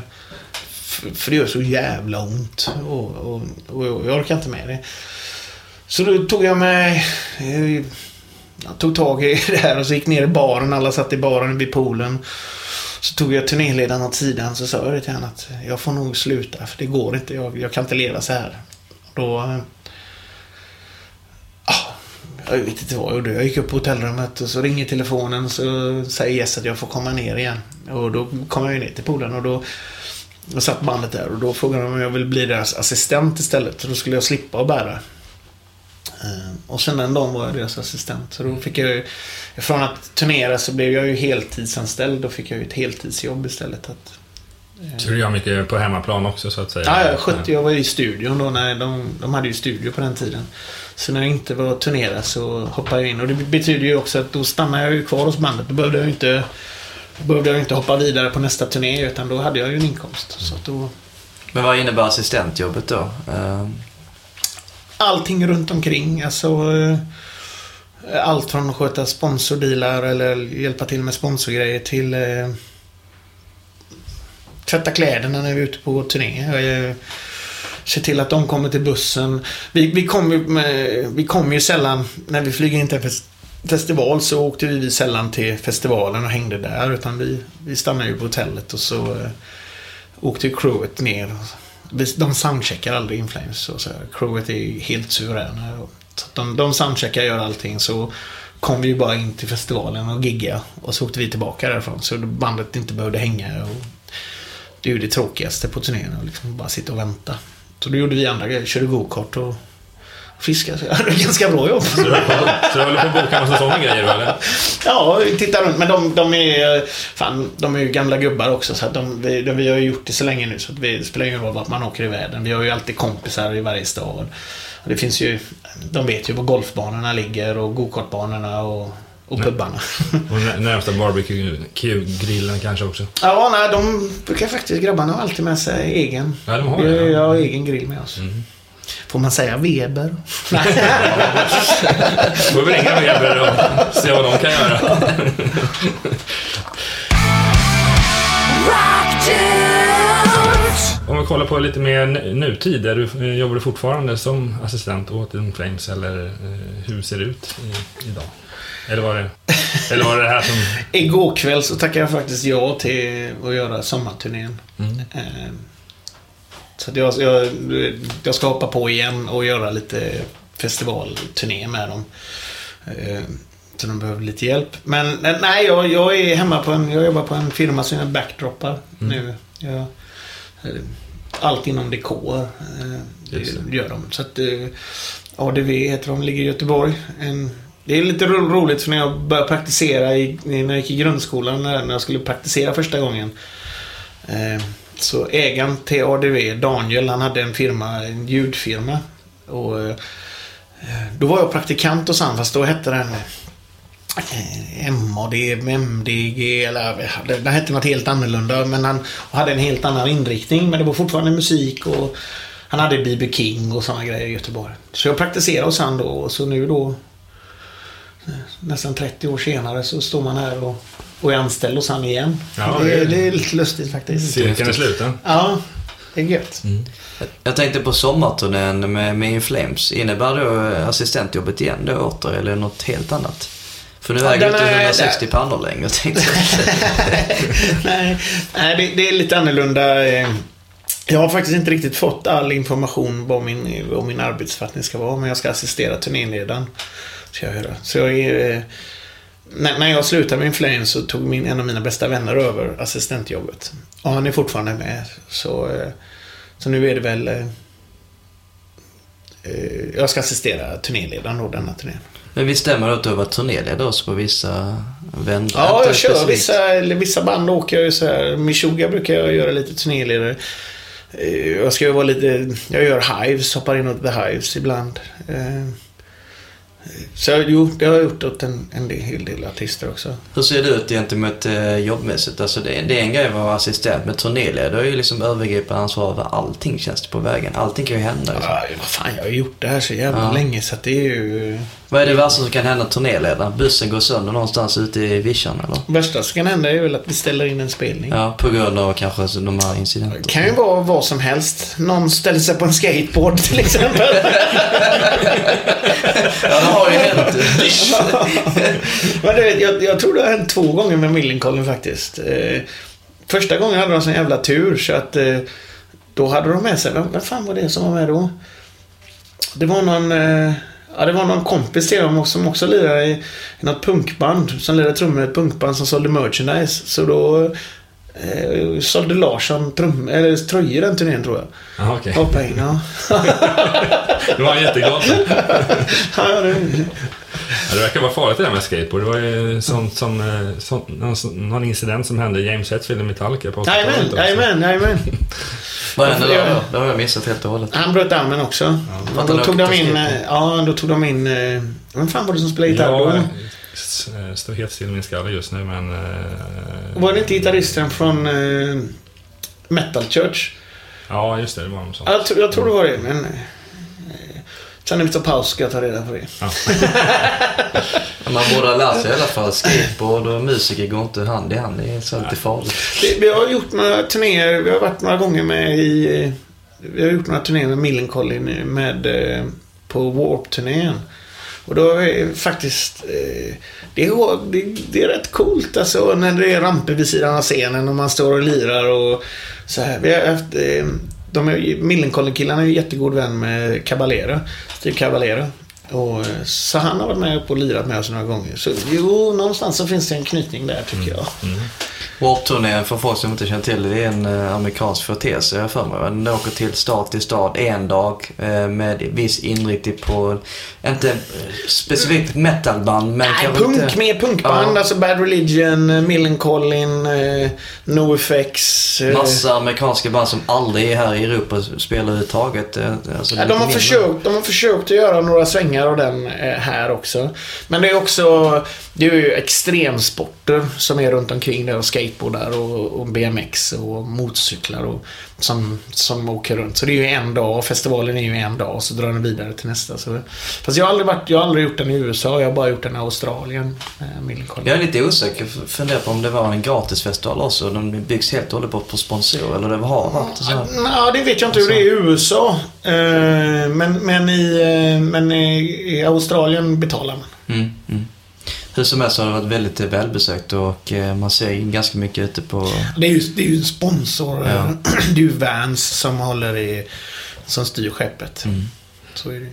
[SPEAKER 3] För, för det gör så jävla ont. Och, och, och jag orkar inte med det. Så då tog jag mig... Jag tog tag i det här och så gick ner i baren. Alla satt i baren vid poolen. Så tog jag turnéledaren åt sidan så sa jag det till honom att jag får nog sluta för det går inte. Jag, jag kan inte leva så här. Då... ah, jag vet inte vad jag gjorde. Jag gick upp på hotellrummet och så ringer telefonen och så säger Jess att jag får komma ner igen. Och då kom jag ner till poolen och då då satt bandet där och då frågade de om jag ville bli deras assistent istället. Så då skulle jag slippa att bära. Eh, Och sen den dagen var jag deras assistent. Så då fick jag ju, från att turnera så blev jag ju heltidsanställd. Då fick jag ju ett heltidsjobb istället. Att,
[SPEAKER 1] Så du gör mycket på hemmaplan också så att säga?
[SPEAKER 3] ja, jag skötte, jag var i studion då när de, de hade ju studio på den tiden. Så när jag inte var att turnera så hoppade jag in. Och det betyder ju också att då stannade jag ju kvar hos bandet. Då behövde jag ju inte, behövde jag inte hoppa vidare på nästa turné utan då hade jag ju en inkomst. Så att då,
[SPEAKER 2] Men vad innebär assistentjobbet då?
[SPEAKER 3] Allting runt omkring. Alltså, eh, allt från att sköta sponsordealar eller hjälpa till med sponsorgrejer till eh, tvätta kläderna när vi är ute på turné. Eh, se till att de kommer till bussen. Vi, vi kommer ju, vi kom ju sällan, när vi flyger in till en festival så åkte vi sällan till festivalen och hängde där. Utan vi, vi stannade ju på hotellet och så eh, åkte ju crewet ner. De soundcheckar aldrig Inflames. Och så. Crewet är helt suveräna. Så de, de soundcheckar gör allting. Så kom vi ju bara in till festivalen och gigga Och så åkte vi tillbaka därifrån. Så bandet inte behövde hänga. Och det är ju det tråkigaste på turnén. Att liksom bara sitta och vänta. Så då gjorde vi andra grejer. Körde gokart och fiskade. Så jag hade ganska bra jobb.
[SPEAKER 1] Så du håller på- så du håller på att boka massa sådana grejer eller?
[SPEAKER 3] Ja, titta runt. Men de, de är fan, de är ju gamla gubbar också. Så de, vi, de, vi har ju gjort det så länge nu så det spelar ingen roll vart man åker i världen. Vi har ju alltid kompisar i varje stad. Det finns ju, de vet ju var golfbanorna ligger och gokartbanorna och, och pubbarna.
[SPEAKER 1] Och nä- närmsta barbecue-grillen kanske också.
[SPEAKER 3] ja, nej, de brukar faktiskt, grabbarna har alltid med sig egen.
[SPEAKER 1] Ja, de har det,
[SPEAKER 3] Vi
[SPEAKER 1] ja. Mm.
[SPEAKER 3] har egen grill med oss. Får man säga Weber? Nej.
[SPEAKER 1] Får vi ringa Weber och se vad de kan göra. Om vi kollar på lite mer nutid. Är du, eh, jobbar du fortfarande som assistent åt In Flames eller eh, hur ser det ut i, idag? Eller var det, eller var det det här som...
[SPEAKER 3] Igår kväll så tackade jag faktiskt ja till att göra sommarturnén.
[SPEAKER 1] Mm.
[SPEAKER 3] Så jag, jag, jag ska hoppa på igen och göra lite festivalturné med dem. Eh, Så de behöver lite hjälp. Men eh, nej, jag, jag är hemma på en, jag jobbar på en firma som gör backdroppar nu. Jag, eh, allt inom dekor det gör de. Så att ADV heter de, ligger i Göteborg. En, det är lite ro- roligt för när jag började praktisera i, när jag gick i grundskolan, när när jag skulle praktisera första gången. Eh, så ägaren till ADV, Daniel, han hade en firma, en ljudfirma. Och eh, då var jag praktikant hos han, fast då hette den eh, MAD, MDG eller den hette något helt annorlunda. Men han hade en helt annan inriktning. Men det var fortfarande musik och han hade B.B. King och sådana grejer i Göteborg. Så jag praktiserade hos han då så nu då nästan 30 år senare så står man här och, och är anställd hos han igen.
[SPEAKER 1] Ja,
[SPEAKER 3] det,
[SPEAKER 1] det är-
[SPEAKER 3] det är lite lustigt faktiskt.
[SPEAKER 1] Cirkeln är sluten.
[SPEAKER 3] Ja, det är gött.
[SPEAKER 2] Jag tänkte på sommarturnén med, med In Flames. Innebär då assistentjobbet igen då åter eller något helt annat? För nu
[SPEAKER 3] Ja,
[SPEAKER 2] väger du inte
[SPEAKER 3] är-
[SPEAKER 2] 160 pannor längre tänkte jag.
[SPEAKER 3] nej, nej det, det är lite annorlunda. Jag har faktiskt inte riktigt fått all information vad min, vad min arbetsfattning ska vara. Men jag ska assistera turnéledaren. Ska jag göra. Så jag är... eh, När, när jag slutade med Inflame så tog min, en av mina bästa vänner över assistentjobbet. Och han är fortfarande med. Så, eh, så nu är det väl... eh, eh, Jag ska assistera turnéledaren då, denna turnén.
[SPEAKER 2] Men visst stämmer det att du har varit turnéledare också på vissa vändor?
[SPEAKER 3] Ja, jag kör vissa, eller vissa band åker jag ju så här. Meshuggah brukar jag göra lite turnéledare. Jag ska ju vara lite, jag gör Hives, hoppar in åt The Hives ibland. Så jo, det har jag gjort åt en, en hel del artister också.
[SPEAKER 2] Hur ser det ut gentemot eh, jobbmässigt? Alltså det, det är en grej att vara assistent, men turnéledare är ju liksom övergripande ansvar över allting känns det på vägen. Allting kan ju hända. Liksom.
[SPEAKER 3] Ja, vad fan, jag har gjort det här så jävla
[SPEAKER 2] Ja.
[SPEAKER 3] länge så att det är ju...
[SPEAKER 2] Vad är det värsta som kan hända turnéledaren? Bussen går sönder någonstans ute i vischan eller?
[SPEAKER 3] Det värsta som kan hända är väl att vi ställer in en spelning.
[SPEAKER 2] Ja, på grund av kanske de här incidenterna.
[SPEAKER 3] Det kan ju vara vad som helst. Någon ställer sig på en skateboard till exempel.
[SPEAKER 2] Ja, det har ju hänt.
[SPEAKER 3] Men du vet, jag, jag tror det har hänt två gånger med Millencolin faktiskt. Eh, första gången hade de sån jävla tur så att eh, då hade de med sig, vem, vem fan var det som var med då? Det var någon, eh, ja det var någon kompis till dem som också lirade i, i något punkband. Som lirade trummor i ett punkband som sålde merchandise. Så då eh, sålde Larsson trum, eller, tröjor den turnén tror jag.
[SPEAKER 1] Ja, okej.
[SPEAKER 3] Hoppa in, ja.
[SPEAKER 1] Då var han jätteglad.
[SPEAKER 3] ja det,
[SPEAKER 1] Ja, det verkar vara farligt det där med skateboard. Det var ju sånt som, eh, sånt, någon, någon incident som hände i James Hetfield i Metallica på 80-talet
[SPEAKER 3] Jajamän, jajamän.
[SPEAKER 2] Vad hände då?
[SPEAKER 3] Ja.
[SPEAKER 2] Det har jag missat helt och hållet.
[SPEAKER 3] Han bröt armen också.
[SPEAKER 2] Fattar
[SPEAKER 3] då tog de in, eh, ja då tog de in, eh, vem fan var det som spelade gitarr
[SPEAKER 1] Ja,
[SPEAKER 3] då?
[SPEAKER 1] eh, står helt still i min skalle just nu, men...
[SPEAKER 3] Var det inte gitarristen från Metal Church?
[SPEAKER 1] Ja, just det. Det var något sånt.
[SPEAKER 3] Ja, Jag, tror- jag tror det var det, men... Eh, sen efter paus ska jag ta reda på det.
[SPEAKER 1] Ja.
[SPEAKER 2] Man borde ha lärt sig i alla fall. Skateboard och musiker går inte hand i hand. Det är så lite farligt.
[SPEAKER 3] Vi, vi har gjort några turnéer, vi har varit några gånger med i... eh, Vi har gjort några turnéer med Millencolin med, eh, på Warp-turnén. Och då är faktiskt... Eh, det, är, det, det är rätt coolt alltså när det är ramper vid sidan av scenen och man står och lirar och så här. Vi har haft... De är, Millencolin-killarna är ju jättegod vän med Caballero. Steve Caballero. Och, eh, så han har varit med på och lirat med oss några gånger. Så jo, någonstans så finns det en knytning där tycker jag.
[SPEAKER 2] Warp-turnén, för folk som inte känner till det, det är en eh, amerikansk företeelse, jag för mig. Den åker till stad till stad en dag eh, med viss inriktning på, inte specifikt metalband, men
[SPEAKER 3] Nej, punk,
[SPEAKER 2] inte...
[SPEAKER 3] mer punkband.
[SPEAKER 2] Ja.
[SPEAKER 3] Alltså Bad Religion, Millencolin, NoFX.
[SPEAKER 2] Massa amerikanska band som aldrig är här i Europa spelar överhuvudtaget. Alltså,
[SPEAKER 3] Ja, de, har
[SPEAKER 2] mindre.
[SPEAKER 3] försökt, de har försökt att göra några svängar av den eh, här också. Men det är också det är ju extremsport extremsporter som är runt omkring där och skateboardar och, och BMX och motorcyklar och som, som åker runt. Så det är ju en dag, festivalen är ju en dag och så drar den vidare till nästa. Så, fast jag har aldrig, varit, jag har aldrig gjort den i USA, jag har bara gjort den i Australien. Eh.
[SPEAKER 2] Jag är lite osäker, funderar på om det var en gratisfestival också. De byggs helt och hållet på, på sponsor, eller det har varit så här.
[SPEAKER 3] Ja, det vet jag inte hur det är i USA. Eh, Men, men, i, eh, men i, i Australien betalar man.
[SPEAKER 2] Mm, mm. Hur som helst har det varit väldigt välbesökt och eh, man ser ganska mycket ute på...
[SPEAKER 3] Det är ju, det är ju sponsor.
[SPEAKER 2] Ja.
[SPEAKER 3] Det är ju Vans som håller i, som styr skeppet.
[SPEAKER 2] Mm.
[SPEAKER 3] Så är det.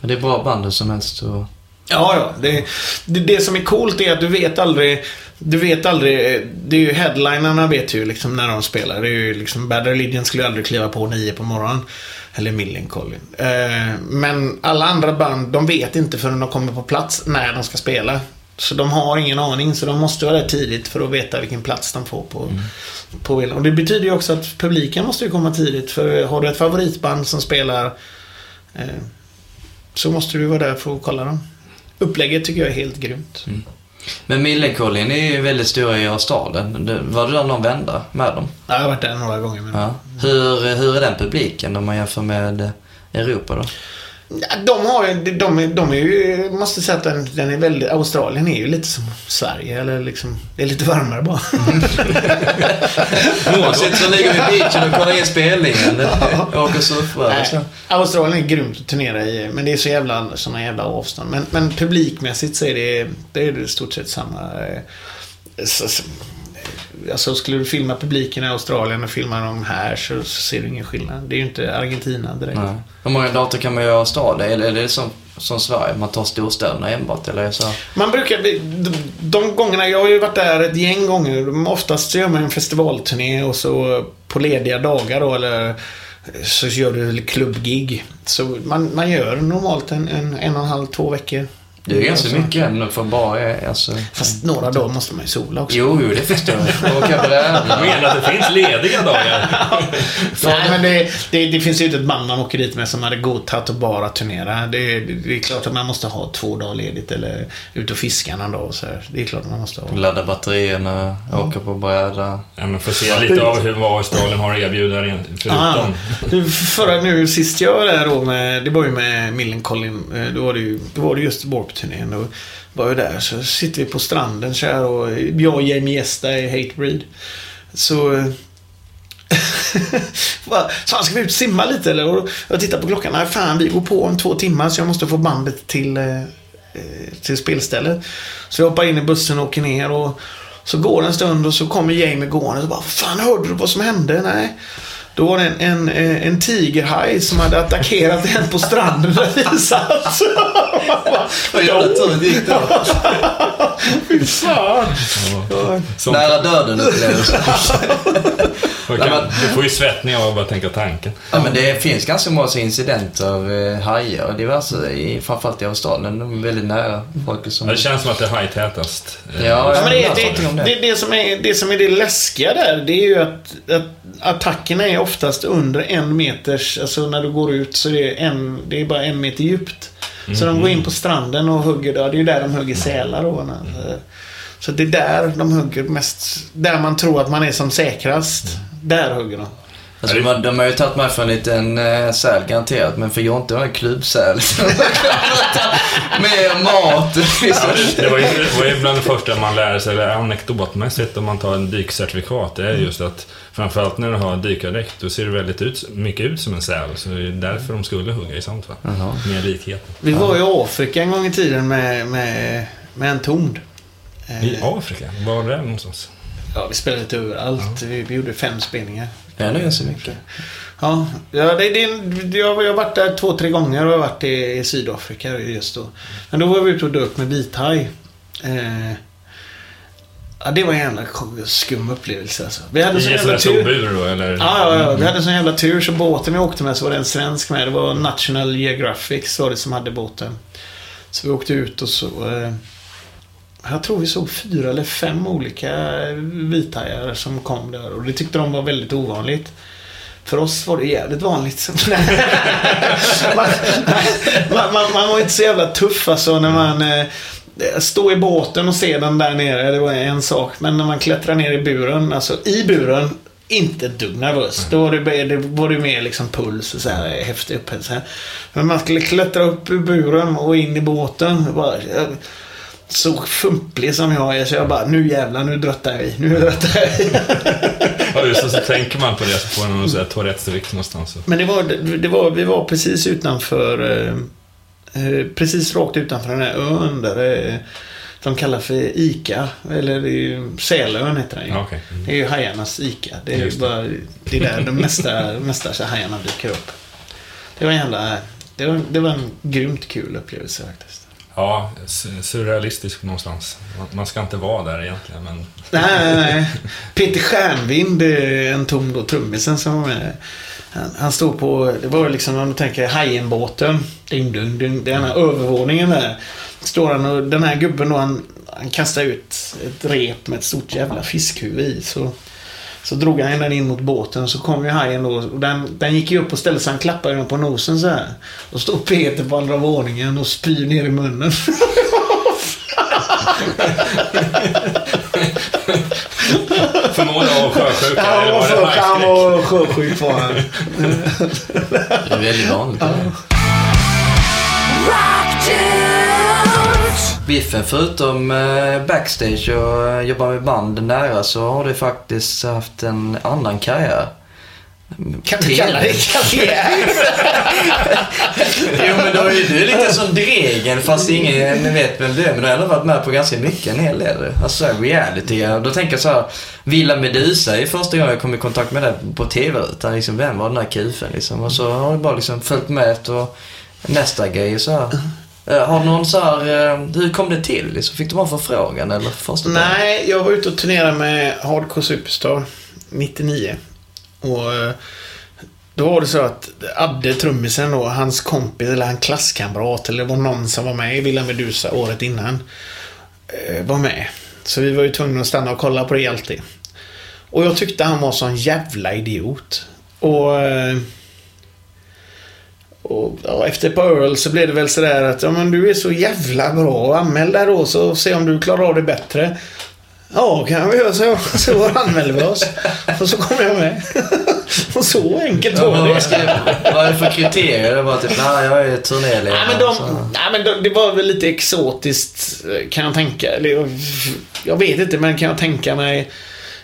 [SPEAKER 2] Men det är bra band hur som helst. Och...
[SPEAKER 3] Ja, ja. Det, det, det som är coolt är att du vet aldrig du vet aldrig, det är ju headlinerna vet ju liksom när de spelar. Det är ju liksom, Bad Religion skulle aldrig kliva på nio på morgonen. Eller Millencolin. Eh, men alla andra band, de vet inte förrän de kommer på plats när de ska spela. Så de har ingen aning, så de måste vara där tidigt för att veta vilken plats de får på, på villan. Och det betyder ju också att publiken måste ju komma tidigt. För har du ett favoritband som spelar eh, så måste du vara där för att kolla dem. Upplägget tycker jag är helt grymt.
[SPEAKER 2] Men Millencolin är ju väldigt stora i Australien. Var du där någon vända med dem?
[SPEAKER 3] Ja, Jag har varit där några gånger. Men...
[SPEAKER 2] Ja. Hur, hur är den publiken om man jämför med Europa då?
[SPEAKER 3] Ja, de har ju, de, de är ju, måste säga att den, den är väldigt, Australien är ju lite som Sverige eller liksom, det är lite varmare bara.
[SPEAKER 2] Sitter så ligger vid beachen och kollar in spelningen. Åker och surfar så.
[SPEAKER 3] Australien är grymt att turnera i, men det är så jävla, såna jävla avstånd. Men, men publikmässigt så är det, det är i stort sett samma. eh, så, alltså skulle du filma publiken i Australien och filma dem här så, så ser du ingen skillnad. Det är ju inte Argentina direkt.
[SPEAKER 2] Nej. Hur många dator kan man göra i Australien? Eller är det som, som Sverige? Man tar storstäderna enbart? Eller så?
[SPEAKER 3] Man brukar, de, de gångerna, jag har ju varit där ett gäng gånger. Oftast så gör man en festivalturné och så på lediga dagar då eller så gör du klubbgig. Så man, man gör normalt en, en, en och en halv, två veckor.
[SPEAKER 2] Det är ganska mycket ändå för bara... eh, Alltså,
[SPEAKER 3] Fast några dagar måste man ju sola också.
[SPEAKER 2] Jo, jo, det förstår jag. Och kan
[SPEAKER 1] Du menar att det finns lediga dagar?
[SPEAKER 3] Nej, men det, det, det finns ju inte ett band man åker dit med som hade godtagit att bara turnera. Det, det, det är klart att man måste ha två dagar ledigt eller ut och fiska någon dag så här. Det är klart att man måste ha.
[SPEAKER 2] Ladda batterierna, åka på bräda.
[SPEAKER 1] Ja, men får se lite av hur, vad Australien har att erbjuda rent-
[SPEAKER 3] Ah,
[SPEAKER 1] förutom.
[SPEAKER 3] nu, förra nu sist jag var där då med, det var ju med Millencolin. eh, Då var det ju, då var det just popturnén. Då var jag där så sitter vi på stranden så här och jag och Jamie Gesta i Hatebreed. Så... Eh, så han ska vi ut och simma lite eller? Och jag tittar på klockan. Nej fan, vi går på om två timmar så jag måste få bandet till, eh, eh, till spelstället. Så jag hoppar in i bussen och åker ner och Så går det en stund och så kommer Jamie gående och bara Fan hörde du vad som hände? Nej. Då var det en, en, en tigerhaj som hade attackerat en på stranden där vi satt.
[SPEAKER 2] Vad jävla tur det gick då.
[SPEAKER 3] Fy fan.
[SPEAKER 2] Nära döden upplevelse.
[SPEAKER 1] du, får ju svettningar av att bara tänka tanken.
[SPEAKER 2] Ja, men det finns ganska många incidenter eh, hajar och diverse, i, framförallt i Australien. De är väldigt nära folk som...
[SPEAKER 1] Ja, det känns som att det är hajtätast. Eh,
[SPEAKER 2] Ja,
[SPEAKER 3] Ja, men det, det, det.
[SPEAKER 2] det,
[SPEAKER 3] som är, det som är det läskiga där, det är ju att, att attackerna är oftast under en meters, alltså när du går ut så är det, en, det är bara en meter djupt. Så de går in på stranden och hugger, där. det är ju där de hugger sälar då. när- Så det är där de hugger mest, där man tror att man är som säkrast. Där hugger de.
[SPEAKER 2] Alltså, de, de har ju tagit mig för en liten äh, säl garanterat, men för Jonte var det en klubbsäl. Med mat.
[SPEAKER 1] Ja, det, det, var ju, det var ju bland det första man lär sig, eller anekdotmässigt, om man tar en dykcertifikat. Det är just att framförallt när du har dykardräkt, då ser du väldigt ut, mycket ut som en säl. Så det är därför de skulle hugga i sånt va?
[SPEAKER 2] Jaha.
[SPEAKER 1] Med likheten.
[SPEAKER 3] Vi var i Afrika en gång i tiden med, med, med en tond.
[SPEAKER 1] I
[SPEAKER 3] Eh,
[SPEAKER 1] Afrika? Var det någonstans?
[SPEAKER 3] Ja, vi spelade lite överallt. Vi, vi gjorde fem spelningar.
[SPEAKER 2] Det är ganska mycket.
[SPEAKER 3] Ja, ja det, det, jag, jag har varit där två, tre gånger och jag har varit i, i Sydafrika just då. Men då var vi ute och dök med vithaj. Eh, ja, det var en jävla skum upplevelse alltså. Vi hade sån jävla tur.
[SPEAKER 1] då, eller?
[SPEAKER 3] Ja, ja, ja. Vi hade sån jävla tur så båten vi åkte med så var det en svensk med. Det var National Geographic var det som hade båten. Så vi åkte ut och så... Eh, jag tror vi såg fyra eller fem olika vithajar som kom där och det tyckte de var väldigt ovanligt. För oss var det jävligt vanligt. man, man, man, man var inte så jävla tuff alltså när man eh, stod i båten och se den där nere. Det var en sak. Men när man klättrar ner i buren, alltså i buren, inte ett dugg nervös. Då var det, det var det mer liksom puls och så här häftig upphetsning. Men man skulle klättra upp ur buren och in i båten. Bara, jag, så fumplig som jag är så jag bara, nu jävlar, nu dröttar jag i. Nu dröttar jag i.
[SPEAKER 1] Ja, just det. Så tänker man på det så får man någon sån här Tourettes någonstans.
[SPEAKER 3] Men det var, det var, vi var precis utanför, eh, eh, precis rakt utanför den här ön där eh, de kallar för ICA. Eller det är ju Sälön heter den ju.
[SPEAKER 1] Okej. Mm.
[SPEAKER 3] Det är ju hajarnas ICA. Det är ju bara, det är där de mesta, mesta så hajarna dyker upp. Det var en jävla, det var, det var en grymt kul upplevelse faktiskt.
[SPEAKER 1] Ja, su- surrealistisk någonstans. Man- Man ska inte vara där egentligen, men...
[SPEAKER 3] Nej, nej, nej. Peter Stjärnvind, eh, en tom då, trummisen som var med. Han, han stod på, det var liksom om du tänker Hajenbåten. Ding, ding, ding. Den här övervåningen där. Står han och den här gubben då han, han kastar ut ett rep med ett stort jävla fiskhuvud i. Så, så drog han den in mot båten och så kom ju hajen då. Och den, den gick ju upp och ställde sig. Han klappade den på nosen så här. Och står Peter på andra våningen och spyr ner i munnen.
[SPEAKER 1] Förmodligen var sjösjuka,
[SPEAKER 3] Han var,
[SPEAKER 1] var
[SPEAKER 3] han var sjösjuk var han.
[SPEAKER 2] Det är väldigt vanligt. Biffen, förutom eh, backstage och eh, jobba med band nära så har du faktiskt haft en annan karriär.
[SPEAKER 3] Kan du kalla det karriär?
[SPEAKER 2] Jo men då är du lite som Dregen fast ingen vet vem du är. Men du har ändå varit med på ganska mycket, en hel del. Alltså reality. Då tänker jag så här, Villa Medusa är första gången jag kom i kontakt med det på TV-rutan. Liksom, vem var den där kufen liksom? Och så har jag bara liksom följt med efter nästa grej och så här. Eh, Har du någon så här, eh, hur kom det till? Liksom, fick du bara förfrågan eller första?
[SPEAKER 3] Nej, jag var ute och turnerade med Hardcore Superstar 99. Och eh, då var det så att Adde, trummisen då, hans kompis eller hans klasskamrat eller var någon som var med i Villa Medusa året innan. Eh, var med. Så vi var ju tvungna att stanna och kolla på det alltid. Och jag tyckte han var sån jävla idiot. Och... Eh, och ja, efter ett par öl så blev det väl sådär att ja, men du är så jävla bra. Anmäl dig då så se om du klarar av det bättre. Ja, kan vi göra så. Så anmälde vi oss. Och så kom jag med. Och så enkelt
[SPEAKER 2] Ja,
[SPEAKER 3] var det.
[SPEAKER 2] vad, ska, vad är det för kriterier? Det var typ, nej jag är turnéledare.
[SPEAKER 3] Nej, men, de, nej, men de, det var väl lite exotiskt kan jag tänka. Eller, jag- Jag vet inte, men kan jag tänka mig.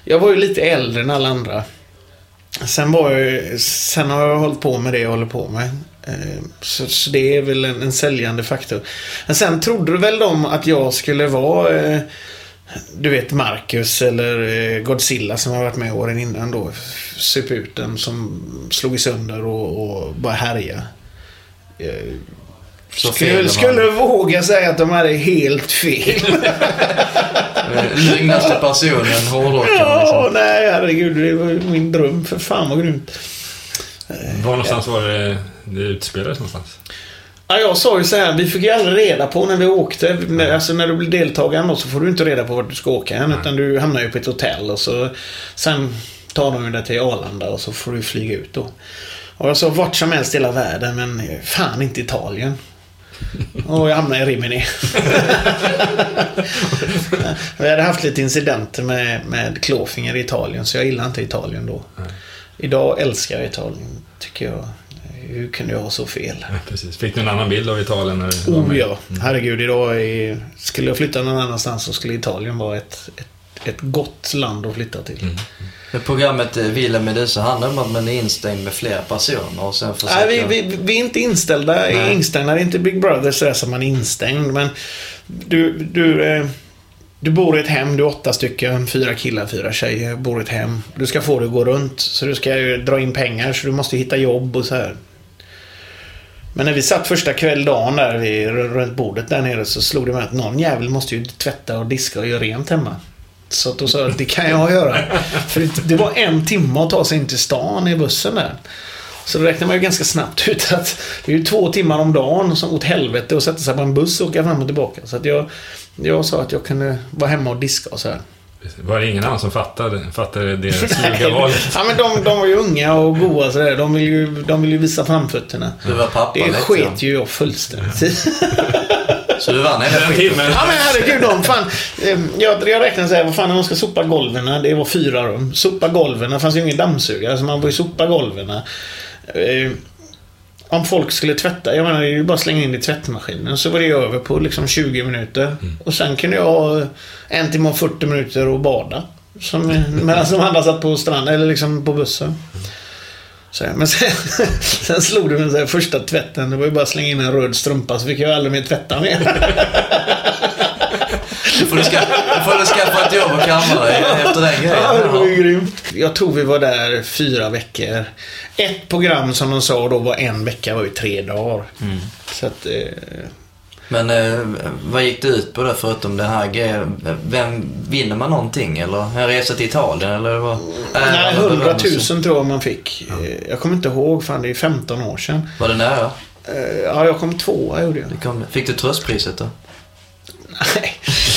[SPEAKER 3] Jag var ju lite äldre än alla andra. Sen, var jag, sen har jag hållit på med det jag håller på med. Eh, Så, så det är väl en, en säljande faktor. Men sen trodde väl de att jag skulle vara eh, du vet Marcus eller eh, Godzilla som har varit med åren innan då. Sup ut den som slog i sönder och, och bara härja. Eh,
[SPEAKER 2] Så
[SPEAKER 3] Skulle, skulle våga säga att de hade helt fel.
[SPEAKER 2] Eh, Lugnaste personen, hårdrockaren
[SPEAKER 3] Ja,
[SPEAKER 2] liksom.
[SPEAKER 3] nej herregud. Det var min dröm. För fan vad grymt.
[SPEAKER 1] Var någonstans var det det utspelades någonstans?
[SPEAKER 3] Ja, jag sa ju så här, vi fick ju aldrig reda på när vi åkte. Alltså när du blir deltagare så får du inte reda på vart du ska åka än. Utan du hamnar ju på ett hotell och så sen tar de dig till Arlanda och så får du flyga ut då. Och jag sa vart som helst i hela världen men fan inte Italien. Och jag hamnade i Rimini. vi hade haft lite incidenter med, med klåfinger i Italien så jag gillar inte Italien då. Idag älskar jag Italien, tycker jag. Hur kunde jag ha så fel?
[SPEAKER 1] Ja, precis. Fick du en annan bild av Italien? När du
[SPEAKER 3] Oh ja. Herregud, idag är, skulle jag flytta någon annanstans så skulle Italien vara ett, ett, ett gott land att flytta till.
[SPEAKER 1] Mm.
[SPEAKER 2] Programmet eh, Villa Medusa handlar om att man är instängd med flera personer och sen försöker...
[SPEAKER 3] Nej, vi, vi, vi är inte inställda,
[SPEAKER 2] Nej.
[SPEAKER 3] instängda. Det är inte Big Brother sådär som man är instängd. Men du, du, eh, du bor i ett hem, du är åtta stycken, fyra killar, fyra tjejer, bor i ett hem. Du ska få det att gå runt. Så du ska ju dra in pengar, så du måste hitta jobb och så här. Men när vi satt första kvälldagen där vid, runt bordet där nere så slog det mig att någon jävel måste ju tvätta och diska och göra rent hemma. Så att då sa jag att det kan jag göra. För det var en timme att ta sig in till stan i bussen där. Så då räknar man ju ganska snabbt ut att det är ju två timmar om dagen som åt helvete att sätta sig på en buss och åka fram och tillbaka. Så att jag, jag sa att jag kunde vara hemma och diska och så här.
[SPEAKER 1] Var det ingen annan som fattade, fattade det sluga valet?
[SPEAKER 3] Ja men de, de var ju unga och goa sådär. De vill ju, de vill ju visa framfötterna.
[SPEAKER 2] Du var pappa
[SPEAKER 3] Det
[SPEAKER 2] lite,
[SPEAKER 3] sket ju jag fullständigt.
[SPEAKER 2] Så du vann hela skiten?
[SPEAKER 3] Ja men herregud, de fan. eh, Jag, jag räknar såhär, vad fan när man ska sopa golven. Det var fyra rum. Sopa golven, det fanns ju ingen dammsugare så man får ju sopa golven. Eh, om folk skulle tvätta, jag menar det är ju bara slänga in i tvättmaskinen. Så var det över på liksom 20 minuter. Och sen kunde jag ha en timme och 40 minuter och bada. Som, medan de andra satt på stranden, eller liksom på bussen. Här, men sen, sen slog det mig så här, första tvätten. Det var ju bara att slänga in en röd strumpa så fick jag aldrig mer tvätta mer.
[SPEAKER 2] Du får, du ska, du får du skaffa ett jobb och kamma dig efter den grejen.
[SPEAKER 3] Ja, det var ju grymt. Jag tror vi var där fyra veckor. Ett program som de sa då var en vecka var ju tre dagar. Så att... Eh,
[SPEAKER 2] Men eh, vad gick det ut på då förutom det här grejen? Vem, vinner man någonting eller? En resa till Italien eller vad?
[SPEAKER 3] nej,
[SPEAKER 2] Äh,
[SPEAKER 3] 100
[SPEAKER 2] berömmelse.
[SPEAKER 3] 000 tror jag man fick. Eh, Jag kommer inte ihåg, fan det är 15 år sedan.
[SPEAKER 2] Var det nära?
[SPEAKER 3] Eh, Ja, jag kom tvåa gjorde jag.
[SPEAKER 2] Kom, fick du tröstpriset då?
[SPEAKER 3] Nej,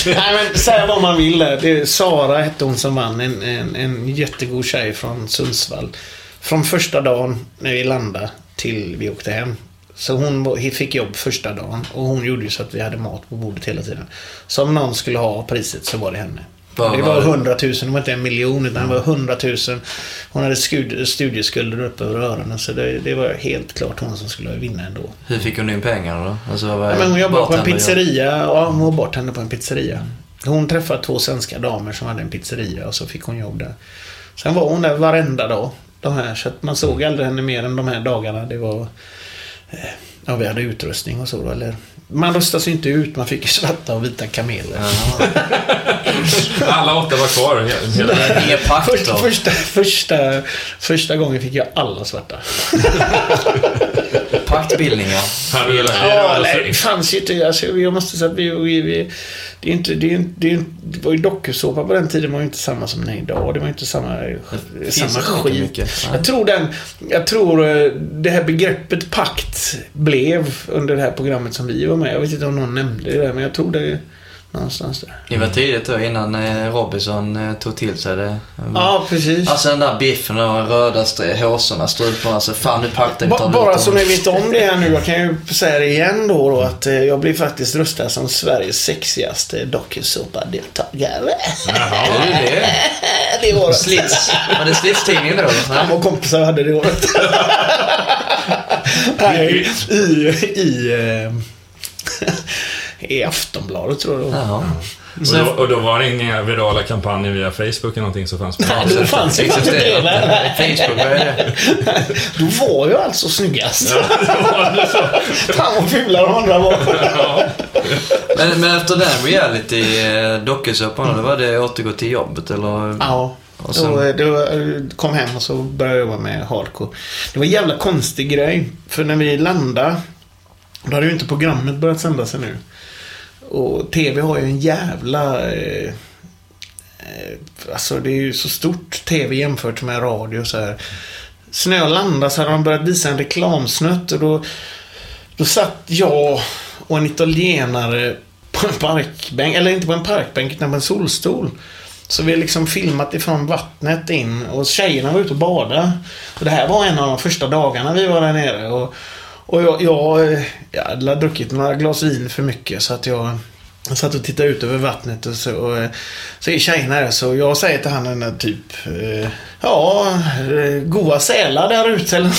[SPEAKER 3] Nej men säga vad man vill där. Det är Sara hette hon som vann. En, en, en jättegod tjej från Sundsvall. Från första dagen när vi landade till vi åkte hem. Så hon fick jobb första dagen och hon gjorde ju så att vi hade mat på bordet hela tiden. Så om någon skulle ha priset så var det henne.
[SPEAKER 2] Vad
[SPEAKER 3] det
[SPEAKER 2] var
[SPEAKER 3] var
[SPEAKER 2] det?
[SPEAKER 3] 100 000, det var inte en miljon utan det var 100 000. Hon hade studieskulder upp över öronen så det, det var helt klart hon som skulle vinna ändå.
[SPEAKER 2] Hur fick hon in pengarna då? Alltså,
[SPEAKER 3] Ja, men hon jobbade på en pizzeria. Ja, hon var bartender på en pizzeria. Hon träffade två svenska damer som hade en pizzeria och så fick hon jobb där. Sen var hon där varenda dag. De här, så att man såg aldrig henne mer än de här dagarna. Det var... eh, Ja, vi hade utrustning och så då, eller... Man röstas ju inte ut. Man fick ju svarta och vita kameler.
[SPEAKER 1] Alla åtta var kvar. he- Hela vägen.
[SPEAKER 3] Första, första, första, första gången fick jag alla svarta.
[SPEAKER 2] Paktbildningar.
[SPEAKER 1] Hade du-
[SPEAKER 3] Ja, nej, det fanns ju inte. Alltså, jag måste säga att vi... vi, vi det, är inte, det, är det, är det var ju dokusåpa på den tiden var ju inte samma som den är idag. Det var ju inte samma,
[SPEAKER 2] finns
[SPEAKER 3] samma skit.
[SPEAKER 2] mycket.
[SPEAKER 3] Jag tror den... Jag tror eh, det här begreppet pakt blev under det här programmet som vi var med. Jag vet inte om någon nämnde det där, men jag tror det någonstans där.
[SPEAKER 2] Det var tidigt då innan eh, Robinson eh, tog till sig det.
[SPEAKER 3] Ja, precis.
[SPEAKER 2] Alltså den där biffen och röda st- håsorna, struporna. Alltså fan nu paktar vi
[SPEAKER 3] Ba- bara så ni vet om det här nu. Jag kan ju säga det igen då, då att eh, jag blir faktiskt röstad som Sveriges sexigaste dokusåpa-deltagare.
[SPEAKER 1] Jaha.
[SPEAKER 2] Är det det?
[SPEAKER 3] Det var det.
[SPEAKER 2] Slits. Var det slitstidningen då?
[SPEAKER 3] Han och kompisar hade det året. Nej, i, i, eh, i Aftonbladet tror jag det.
[SPEAKER 2] Jaha.
[SPEAKER 1] Och då, och då var det inga virala kampanjer via Facebook eller någonting som fanns på
[SPEAKER 3] Nej, då fanns ju inte det.
[SPEAKER 2] Facebook, vad är det?
[SPEAKER 3] Då var jag alltså snyggast.
[SPEAKER 1] Ja, det var det så.
[SPEAKER 3] Fan vad fula de andra var.
[SPEAKER 1] Ja.
[SPEAKER 2] Men, men efter den reality eh, dokusåpan, då var det återgå till jobbet eller?
[SPEAKER 3] Ja.
[SPEAKER 2] Och sen-
[SPEAKER 3] Då, då kom hem och så började jag jobba med hardcore. Det var en jävla konstig grej. För när vi landade, då hade ju inte programmet börjat sändas ännu. Och TV har ju en jävla... Eh, eh, alltså det är ju så stort TV jämfört med radio och så här. Så när jag landade så hade de börjat visa en reklamsnutt och då, då satt jag och en italienare på en parkbänk, eller inte på en parkbänk utan på en solstol. Så vi har liksom filmat ifrån vattnet in och tjejerna var ute och badade. Och det här var en av de första dagarna vi var där nere. Och, och jag, jag, jag hade druckit några glas vin för mycket så att jag jag satt och tittade ut över vattnet och så, och, eh, så är tjejerna där så jag säger till han den typ eh, Ja, eh, goa sälar där ute eller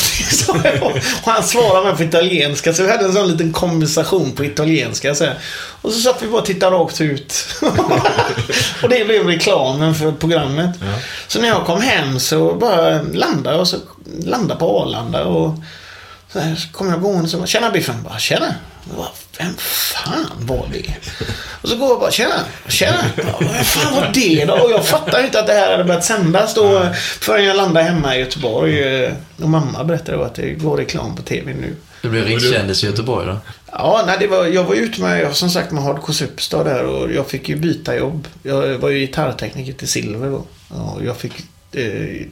[SPEAKER 3] någonting. Och han svarade med på italienska så vi hade en sån liten konversation på italienska så här. Och så satt vi bara och tittade rakt ut. och det blev reklamen för programmet.
[SPEAKER 1] Ja.
[SPEAKER 3] Så när jag kom hem så bara landade jag och så landade på Arlanda och så, här, så kom jag gående och så bara, Tjena Biffen. Bara, Tjena. Jag bara, Vem fan var det? Och så går jag bara, Tjena. Tjena. Bara, Vem fan var det då? Och jag fattar inte att det här hade börjat sändas då förrän jag landade hemma i Göteborg. eh, Och mamma berättade då att det går reklam på TV nu.
[SPEAKER 2] Du blev rikskändis i Göteborg då?
[SPEAKER 3] Ja, nej, det var, jag var ute med, som sagt, med Hardcore Superstar där och jag fick ju byta jobb. Jag var ju gitarrtekniker till Silver då. Och jag fick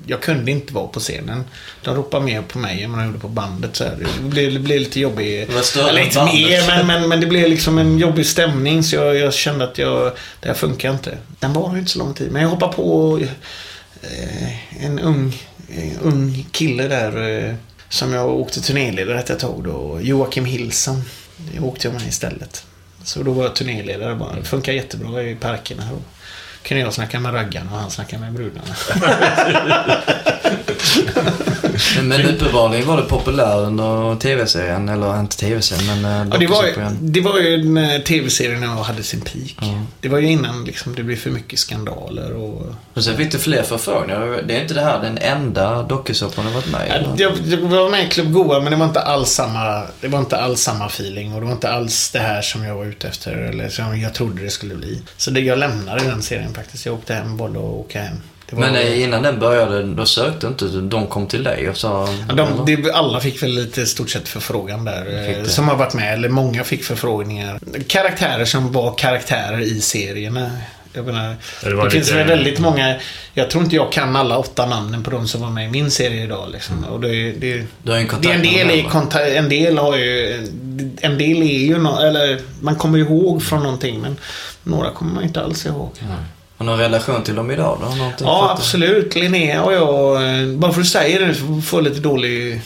[SPEAKER 3] jag kunde inte vara på scenen. De ropade mer på mig än vad de gjorde på bandet. Så. Det, blev, det blev lite
[SPEAKER 2] större
[SPEAKER 3] Eller inte mer, men, men, men det blev liksom en jobbig stämning. Så jag, jag kände att jag, det här funkar inte. Den var ju inte så lång tid. Men jag hoppade på eh, en ung, en ung kille där. Eh, som jag åkte turnéledare ett tag då. Joakim Hilson. Det åkte jag med istället. Så då var jag turnéledare bara. Det funkar jättebra i parkerna. Då kan jag snacka med raggarna och han snackar med brudarna.
[SPEAKER 2] Men, men uppenbarligen var det populär under tv-serien, eller inte tv-serien men eh,
[SPEAKER 3] Ja, det, var ju, det var ju när tv-serien hade sin peak.
[SPEAKER 2] Ja.
[SPEAKER 3] Det var ju innan liksom, det blev för mycket skandaler och...
[SPEAKER 2] Och sen fick du fler förfrågningar. Det är inte det här den enda dokusåpan du varit med i?
[SPEAKER 3] Jag, jag var med i Club Goa men det var inte alls samma, det var inte alls samma feeling och det var inte alls det här som jag var ute efter eller som jag trodde det skulle bli. Så det, jag lämnade den serien faktiskt. Jag åkte hem, valde att åka hem.
[SPEAKER 2] Men eh, innan den började, då sökte inte de kom till dig och sa...
[SPEAKER 3] Ja, de, det, alla fick väl lite stort sett förfrågan där. Eh. Som har varit med, eller många fick förfrågningar. Karaktärer som var karaktärer i serierna. Jag menar,
[SPEAKER 1] Det
[SPEAKER 3] det, finns
[SPEAKER 1] lite-
[SPEAKER 3] väl väldigt många, jag tror inte jag kan alla åtta namnen på de som var med i min serie idag. Liksom. Och det, det,
[SPEAKER 2] ju en
[SPEAKER 3] det är en del, i en del har ju, en del är ju, no, eller man kommer ihåg från någonting men några kommer man inte alls ihåg.
[SPEAKER 2] Har du någon relation till dem idag då? Någonting
[SPEAKER 3] Ja, absolut. Linnea och jag, eh, bara för att säga det så får jag lite dålig...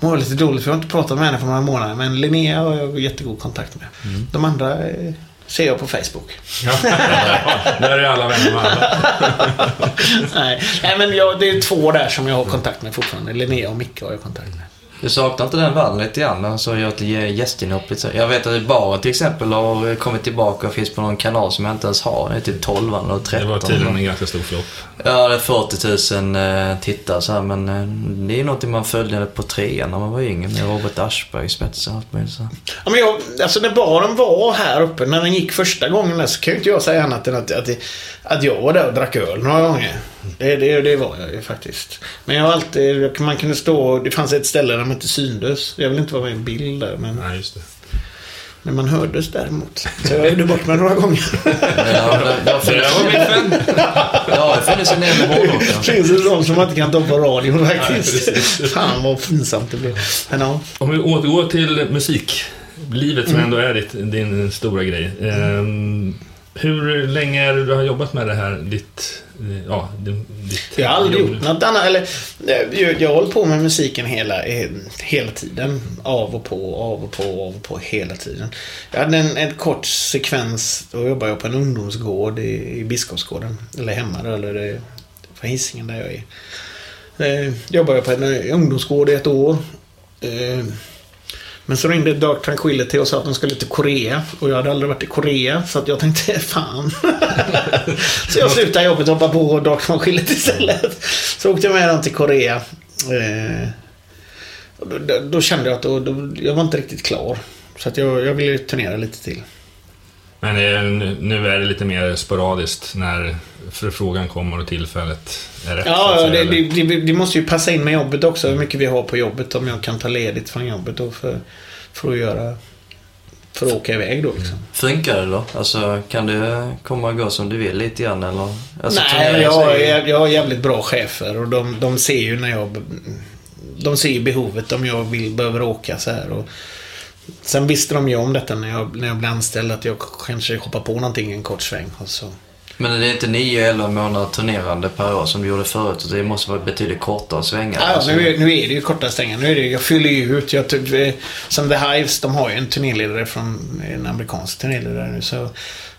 [SPEAKER 3] Mår lite dåligt för jag har inte pratat med henne på några månader. Men Linnea har jag jättegod kontakt med.
[SPEAKER 2] Mm.
[SPEAKER 3] De andra eh, ser jag på Facebook.
[SPEAKER 1] Ja. Där är alla vänner med alla.
[SPEAKER 3] Nej, Nej men jag, det är två där som jag har kontakt med fortfarande. Linnea och Micke har jag kontakt med.
[SPEAKER 2] Du saknar inte den världen lite grann? Alltså gör ett gästinhopp lite. Jag vet att Baren till exempel har kommit tillbaka och finns på någon kanal som jag inte ens har. Det är typ 12 eller 13.
[SPEAKER 1] Det var tydligen en ganska stor flopp. Ja,
[SPEAKER 2] det är 40 000 eh, tittare så här, men eh, det är någonting man följde på trean när man var yngre med Robert Aschberg i spetsen och allt möjligt så.
[SPEAKER 3] Ja, men jag, alltså när baren var här uppe, när den gick första gången där, så kan ju inte jag säga annat än att, att, att jag var där och drack öl några gånger. Det, det, det var jag ju faktiskt. Men jag har alltid, man kunde stå, det fanns ett ställe där man inte syndes. Jag vill inte vara med i en bild där, men,
[SPEAKER 1] Nej, just det.
[SPEAKER 3] men man hördes däremot. Så jag gjorde bort mig några gånger.
[SPEAKER 2] Ja, det, det har funnits,
[SPEAKER 1] var min
[SPEAKER 2] det har funnits en.
[SPEAKER 3] Det finns en sån som man inte kan ta på radion faktiskt.
[SPEAKER 1] Nej.
[SPEAKER 3] Fan vad pinsamt det blev. Men ja.
[SPEAKER 1] Om vi återgår till musiklivet som ändå är ditt, din stora grej. Ehm, hur länge är det du har jobbat med det här, ditt, eh, ja, ditt
[SPEAKER 3] Jag har aldrig
[SPEAKER 1] jobb
[SPEAKER 3] gjort något annat. Eller, eh, jag, jag har hållit på med musiken hela, eh, hela tiden. Av och på, av och på, av och på hela tiden. Jag hade en, en kort sekvens. Då jobbade jag på en ungdomsgård i, i Biskopsgården. Eller hemma då, eller på Hisingen där jag är. Eh, jobbade jag på en ungdomsgård i ett år. Eh, Men så ringde Dark Tranquility och sa att de skulle till Korea. Och jag hade aldrig varit i Korea. Så att jag tänkte, fan. så jag slutade jobbet och hoppade på Dark Tranquility istället. Så åkte jag med dem till Korea. Eh, då, då, då, kände jag att då, då, jag var inte riktigt klar. Så att jag, jag ville turnera lite till.
[SPEAKER 1] Men nu är det lite mer sporadiskt när förfrågan kommer och tillfället är rätt?
[SPEAKER 3] Ja, det, det, det, det, måste ju passa in med jobbet också. Hur mycket vi har på jobbet. Om jag kan ta ledigt från jobbet då för, för att göra... För att åka iväg då liksom.
[SPEAKER 2] Funkar det då? Alltså kan det komma och gå som du vill lite grann eller? Alltså,
[SPEAKER 3] Nej, jag, har, jag har jävligt bra chefer och de, de ser ju när jag... De ser ju behovet om jag vill, behöver åka så här. Och, Sen visste de ju om detta när jag, när jag blev anställd att jag kanske hoppar på någonting en kort sväng. Och så.
[SPEAKER 2] Men det är inte 9-11 månader turnerande per år som du gjorde förut. Det måste vara betydligt kortare svängar.
[SPEAKER 3] Ja, alltså. nu, är, nu är det ju korta svängar. Nu är det, jag fyller ju ut. Jag, typ, som The Hives, de har ju en turnéledare från en amerikansk turnéledare nu. Så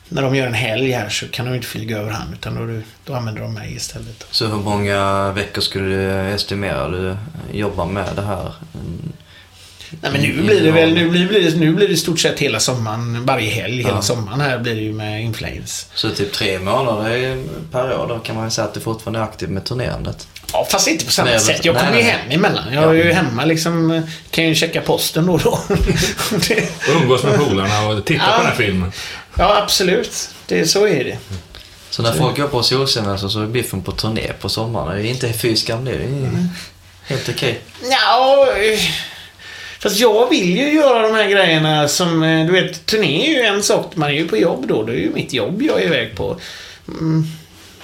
[SPEAKER 3] när de gör en helg här så kan de inte flyga över han utan då, då använder de mig istället.
[SPEAKER 2] Så hur många veckor skulle du estimera du jobbar med det här?
[SPEAKER 3] Nej men nu blir det väl, nu blir, det, nu blir det i stort sett hela sommaren, varje helg, hela sommaren här blir det ju med Inflames.
[SPEAKER 2] Så typ tre månader per år då kan man ju säga att du fortfarande är aktiv med turnerandet?
[SPEAKER 3] Ja, fast inte på samma nej, sätt. Jag kommer ju hem emellan. Jag är ju hemma liksom. Kan ju checka posten då och då.
[SPEAKER 1] och umgås med polarna och titta ja. på den här filmen.
[SPEAKER 3] Ja, absolut. Det, så är det.
[SPEAKER 2] Så när så. folk går på solsemester så är Biffen på turné på sommaren. Det är inte fy skam det. är mm. helt okej.
[SPEAKER 3] Okay. Ja, Fast jag vill ju göra de här grejerna som, eh, du vet, turné är ju en sak. Man är ju på jobb då. Det är ju mitt jobb jag är iväg på. Mm.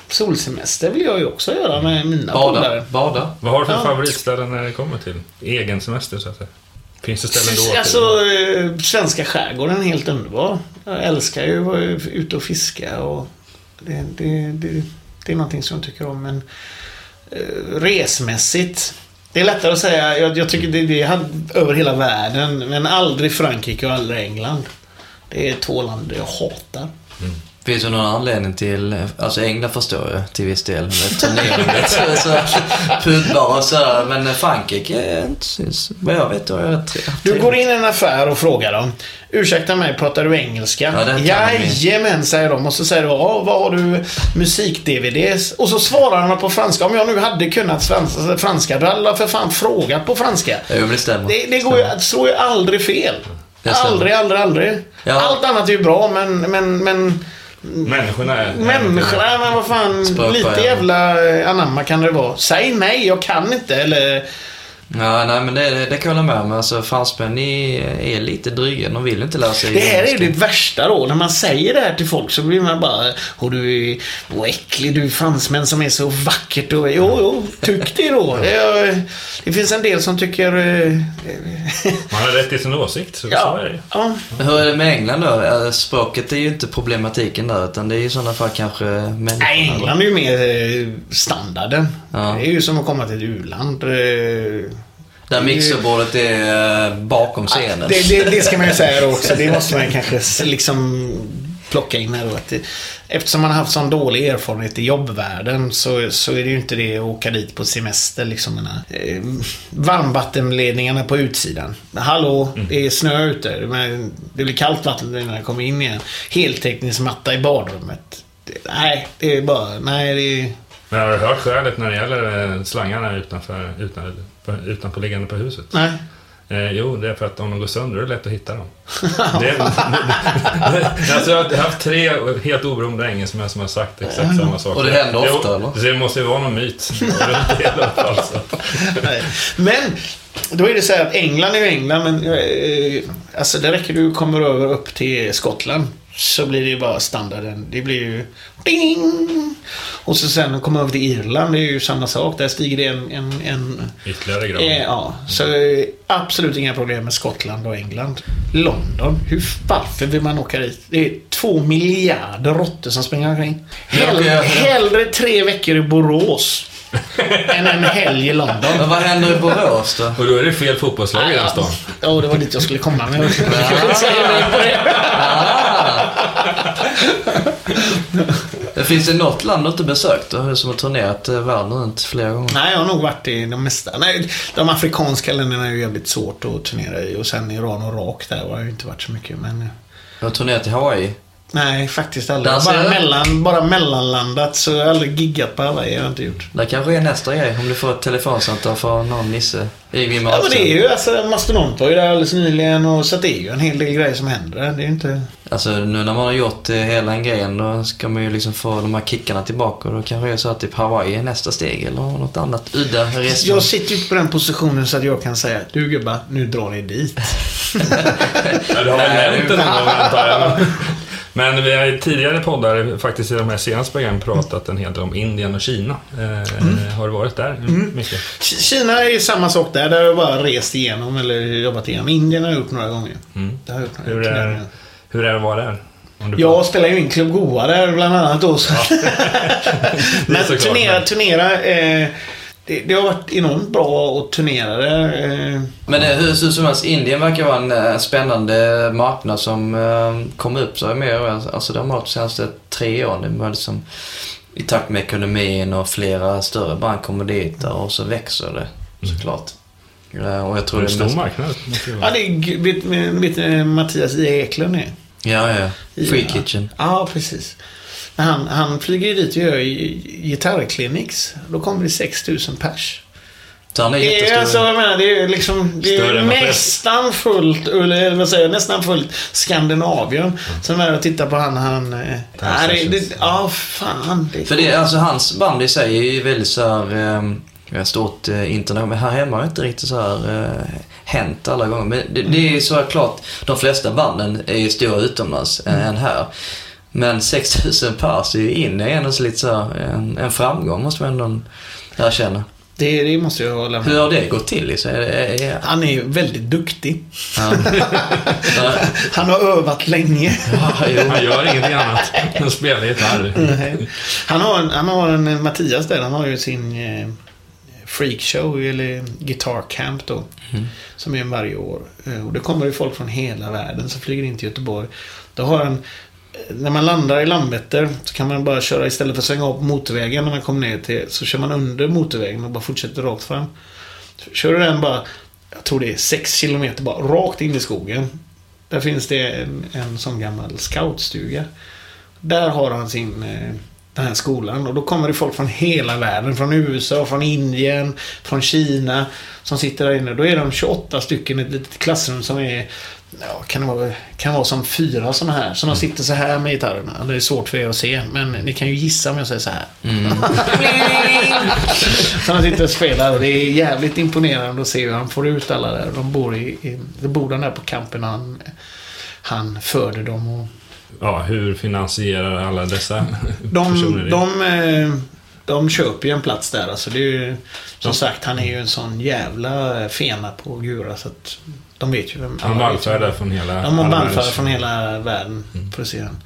[SPEAKER 3] Solsemester vill jag ju också göra med mina
[SPEAKER 2] Bada. polare. Bada.
[SPEAKER 1] Vad har du för ja. favoritställe när det kommer till egen semester så att säga? Finns det ställen då?
[SPEAKER 3] Alltså, eh, svenska skärgården är helt underbar. Jag älskar ju att vara ute och fiska och det, det, det, det är någonting som jag tycker om. Men eh, resmässigt det är lättare att säga. Jag, jag tycker det, det är över hela världen. Men aldrig Frankrike och aldrig England. Det är två länder jag hatar. Mm.
[SPEAKER 2] Finns det någon anledning till, alltså England förstår jag till viss del, med turnerandet, pubbar och sådär. Men Frankrike är inte, vad jag vet, det tre.
[SPEAKER 3] Du går in i en affär och frågar dem. Ursäkta mig, pratar du engelska? Ja, Jajamän, säger de. Och så säger du, ja, vad har du musik-DVDs? Och så svarar de på franska. Om jag nu hade kunnat svenska, franska, då hade jag för fan frågat på franska.
[SPEAKER 2] Jo, det stämmer.
[SPEAKER 3] Det, det går ju, slår ju aldrig fel. Aldrig, aldrig, aldrig. Ja. Allt annat är ju bra, men, men, men
[SPEAKER 1] Människorna är...
[SPEAKER 3] Människorna, men vad fan. Spöpa, lite jävla anamma kan det vara. Säg nej, jag kan inte. Eller
[SPEAKER 2] Ja, nej men det, det kan jag hålla med om. Alltså, fransmän är lite dryga. De vill inte lära sig
[SPEAKER 3] Det här är ju det värsta då. När man säger det här till folk så blir man bara Och du är äcklig du fransmän som är så vackert och... Jo, jo, tyck det då. Det, det finns en del som tycker... Eh,
[SPEAKER 1] man har rätt i sin åsikt, så ja, så är det ja.
[SPEAKER 2] Hur är det med England då? Språket är ju inte problematiken där, utan det är i sådana fall kanske människorna.
[SPEAKER 3] Nej, England är ju mer eh, standarden. Ja. Det är ju som att komma till ett u-land.
[SPEAKER 2] Där mixerbordet är eh, bakom scenen.
[SPEAKER 3] Det, det, det, ska man ju säga då också. Det måste man kanske liksom plocka in här då. Att det, eftersom man har haft sån dålig erfarenhet i jobbvärlden så, så är det ju inte det att åka dit på semester. Liksom, eh, varmvattenledningarna på utsidan. Hallå, mm. det är snö ute. Men det blir kallt vatten när jag kommer in igen. Heltäckningsmatta i badrummet. Det, nej, det är bara... Nej, det är...
[SPEAKER 1] Men har du hört skälet när det gäller eh, slangarna utanför, utan, utanpå liggande på huset?
[SPEAKER 3] Nej.
[SPEAKER 1] Eh, jo, det är för att om de går sönder är det lätt att hitta dem. det, alltså, jag har haft tre helt oberoende engelsmän som har sagt exakt samma sak.
[SPEAKER 2] Och det händer ofta, eller?
[SPEAKER 1] Det måste ju vara någon myt alltså.
[SPEAKER 3] Men, då är det så här att England är ju England, men eh, alltså det räcker du kommer över upp till Skottland så blir det ju bara standarden. Det blir ju ding! Och så sen kommer över till Irland, det är ju samma sak. Där stiger det en... en, en
[SPEAKER 1] Ytterligare grad.
[SPEAKER 3] Eh, ja, så absolut inga problem med Skottland och England. London, hur, varför vill man åka dit? Det är två miljarder råttor som springer omkring. Hellre, hellre tre veckor i Borås än en helg i London.
[SPEAKER 2] Men vad händer i Borås då?
[SPEAKER 1] Och då är det fel fotbollslag i den stan.
[SPEAKER 3] Ja, det var dit jag skulle komma. Men jag.
[SPEAKER 2] Det finns det något land du inte besökt då, som har turnerat eh, världen runt flera gånger?
[SPEAKER 3] Nej, jag har nog varit i de mesta. Nej, de afrikanska länderna är ju jävligt svårt att turnera i. Och sen Iran och Irak där har jag ju inte varit så mycket. Men...
[SPEAKER 2] Du har turnerat i Hawaii.
[SPEAKER 3] Nej, faktiskt aldrig.
[SPEAKER 2] Där
[SPEAKER 3] Bara, mellan, bara mellanlandat, så jag har aldrig giggat på Hawaii. har jag inte gjort.
[SPEAKER 2] Det kanske är nästa grej, om du får ett telefonsamtal från någon nisse i
[SPEAKER 3] Ja, men det är ju alltså, Mastodont var ju där alldeles nyligen och så det är ju en hel del grejer som händer. Det är ju inte...
[SPEAKER 2] Alltså nu när man har gjort eh, hela den grejen då ska man ju liksom få de här kickarna tillbaka och då kanske det är så att typ Hawaii är nästa steg eller något annat udda resmål.
[SPEAKER 3] Jag sitter ju på den positionen så att jag kan säga du gubbar, nu drar ni dit.
[SPEAKER 1] Ja, det har väl
[SPEAKER 2] Nej,
[SPEAKER 1] hänt en gång antar jag. Men vi har i tidigare poddar, faktiskt i de här senaste programmen, pratat en hel del om Indien och Kina. Eh, Har du varit där mycket?
[SPEAKER 3] K- Kina är ju samma sak där. Där har jag bara rest igenom eller jobbat igenom. Indien har jag gjort några gånger.
[SPEAKER 1] Mm.
[SPEAKER 3] Det har jag gjort
[SPEAKER 1] Hur är, hur är det att vara där?
[SPEAKER 3] Jag spelar ju in Club Goa där bland annat då. Så. Men turnera, turnera. Eh, det, det har varit enormt bra att turnera där. Eh,
[SPEAKER 2] Men eh, hur hur som helst, Indien verkar vara en eh, spännande marknad som eh, kommer upp så mer. Alltså det har varit de senaste tre åren. Det var liksom i takt med ekonomin och flera större band kommer dit och så växer det såklart. Eh, Och jag tror det
[SPEAKER 1] det
[SPEAKER 2] är
[SPEAKER 1] en stor
[SPEAKER 2] mest...
[SPEAKER 1] marknad? det
[SPEAKER 3] ja, det är, vet, vet Mattias I. Eklund är.
[SPEAKER 2] Ja, ja. Free
[SPEAKER 3] Ja.
[SPEAKER 2] Kitchen.
[SPEAKER 3] Ja, precis. Han, han flyger ju dit och gör gi- gitarrkliniks. Då kommer det 6000 pers.
[SPEAKER 2] Så han är
[SPEAKER 3] Det är,
[SPEAKER 2] jättestor.
[SPEAKER 3] alltså, jag menar, det är liksom det är nästan fullt, eller vad säger jag, nästan fullt Skandinavien.
[SPEAKER 1] Mm.
[SPEAKER 3] Sen är det att titta på han, han... eh, nej, ja, fan. Det,
[SPEAKER 2] För det, alltså hans band i sig är ju väldigt så här, eh, stort eh, internet. Men här hemma har det inte riktigt så här eh, hänt alla gånger. Men det, det är så klart, de flesta banden är ju stora utomlands eh, än här. Men 6000 pers är ju in är ändå så lite så här, en, en framgång måste man ändå erkänna.
[SPEAKER 3] det, det måste jag hålla med
[SPEAKER 2] Hur har det gått till? Så är det, är, är,
[SPEAKER 3] Han är ju väldigt duktig.
[SPEAKER 2] ja.
[SPEAKER 3] Han har övat länge.
[SPEAKER 2] ja.
[SPEAKER 1] Han gör ingenting annat än att spela gitarr.
[SPEAKER 3] Han har en, han har en Mattias där, han har ju sin eh, freakshow eller guitar camp då. Som är en varje år. Eh, och det kommer ju folk från hela världen som flyger in till Göteborg. Då har han när man landar i Landvetter så kan man bara köra istället för att svänga av på motorvägen när man kommer ner till så kör man under motorvägen och bara fortsätter rakt fram. Kör du den bara, jag tror det är 6 km bara rakt in i skogen. Där finns det en, en sån gammal scoutstuga. Där har han sin, eh, den här skolan och då kommer det folk från hela världen. Från USA, från Indien, från Kina. Som sitter där inne. Då är de 28 stycken i ett litet klassrum som är Ja, kan vara, kan vara som fyra såna här. Så de sitter så här med gitarrerna. Det är svårt för er att se, men ni kan ju gissa om jag säger så här. så de sitter och spelar och det är jävligt imponerande att se hur han får ut alla där. De bor, i, i, de bor där på campen och han, han föder dem. Och
[SPEAKER 1] Ja, hur finansierar alla dessa
[SPEAKER 3] de,
[SPEAKER 1] personer det?
[SPEAKER 3] de, eh, de köper ju en plats där. Alltså det är ju, som sagt, han är ju en sån jävla fena på Gura så att de vet ju vem
[SPEAKER 1] Han vallfärdar från hela... Alla
[SPEAKER 3] bandfärd
[SPEAKER 1] världens-
[SPEAKER 3] från hela världen för att se den.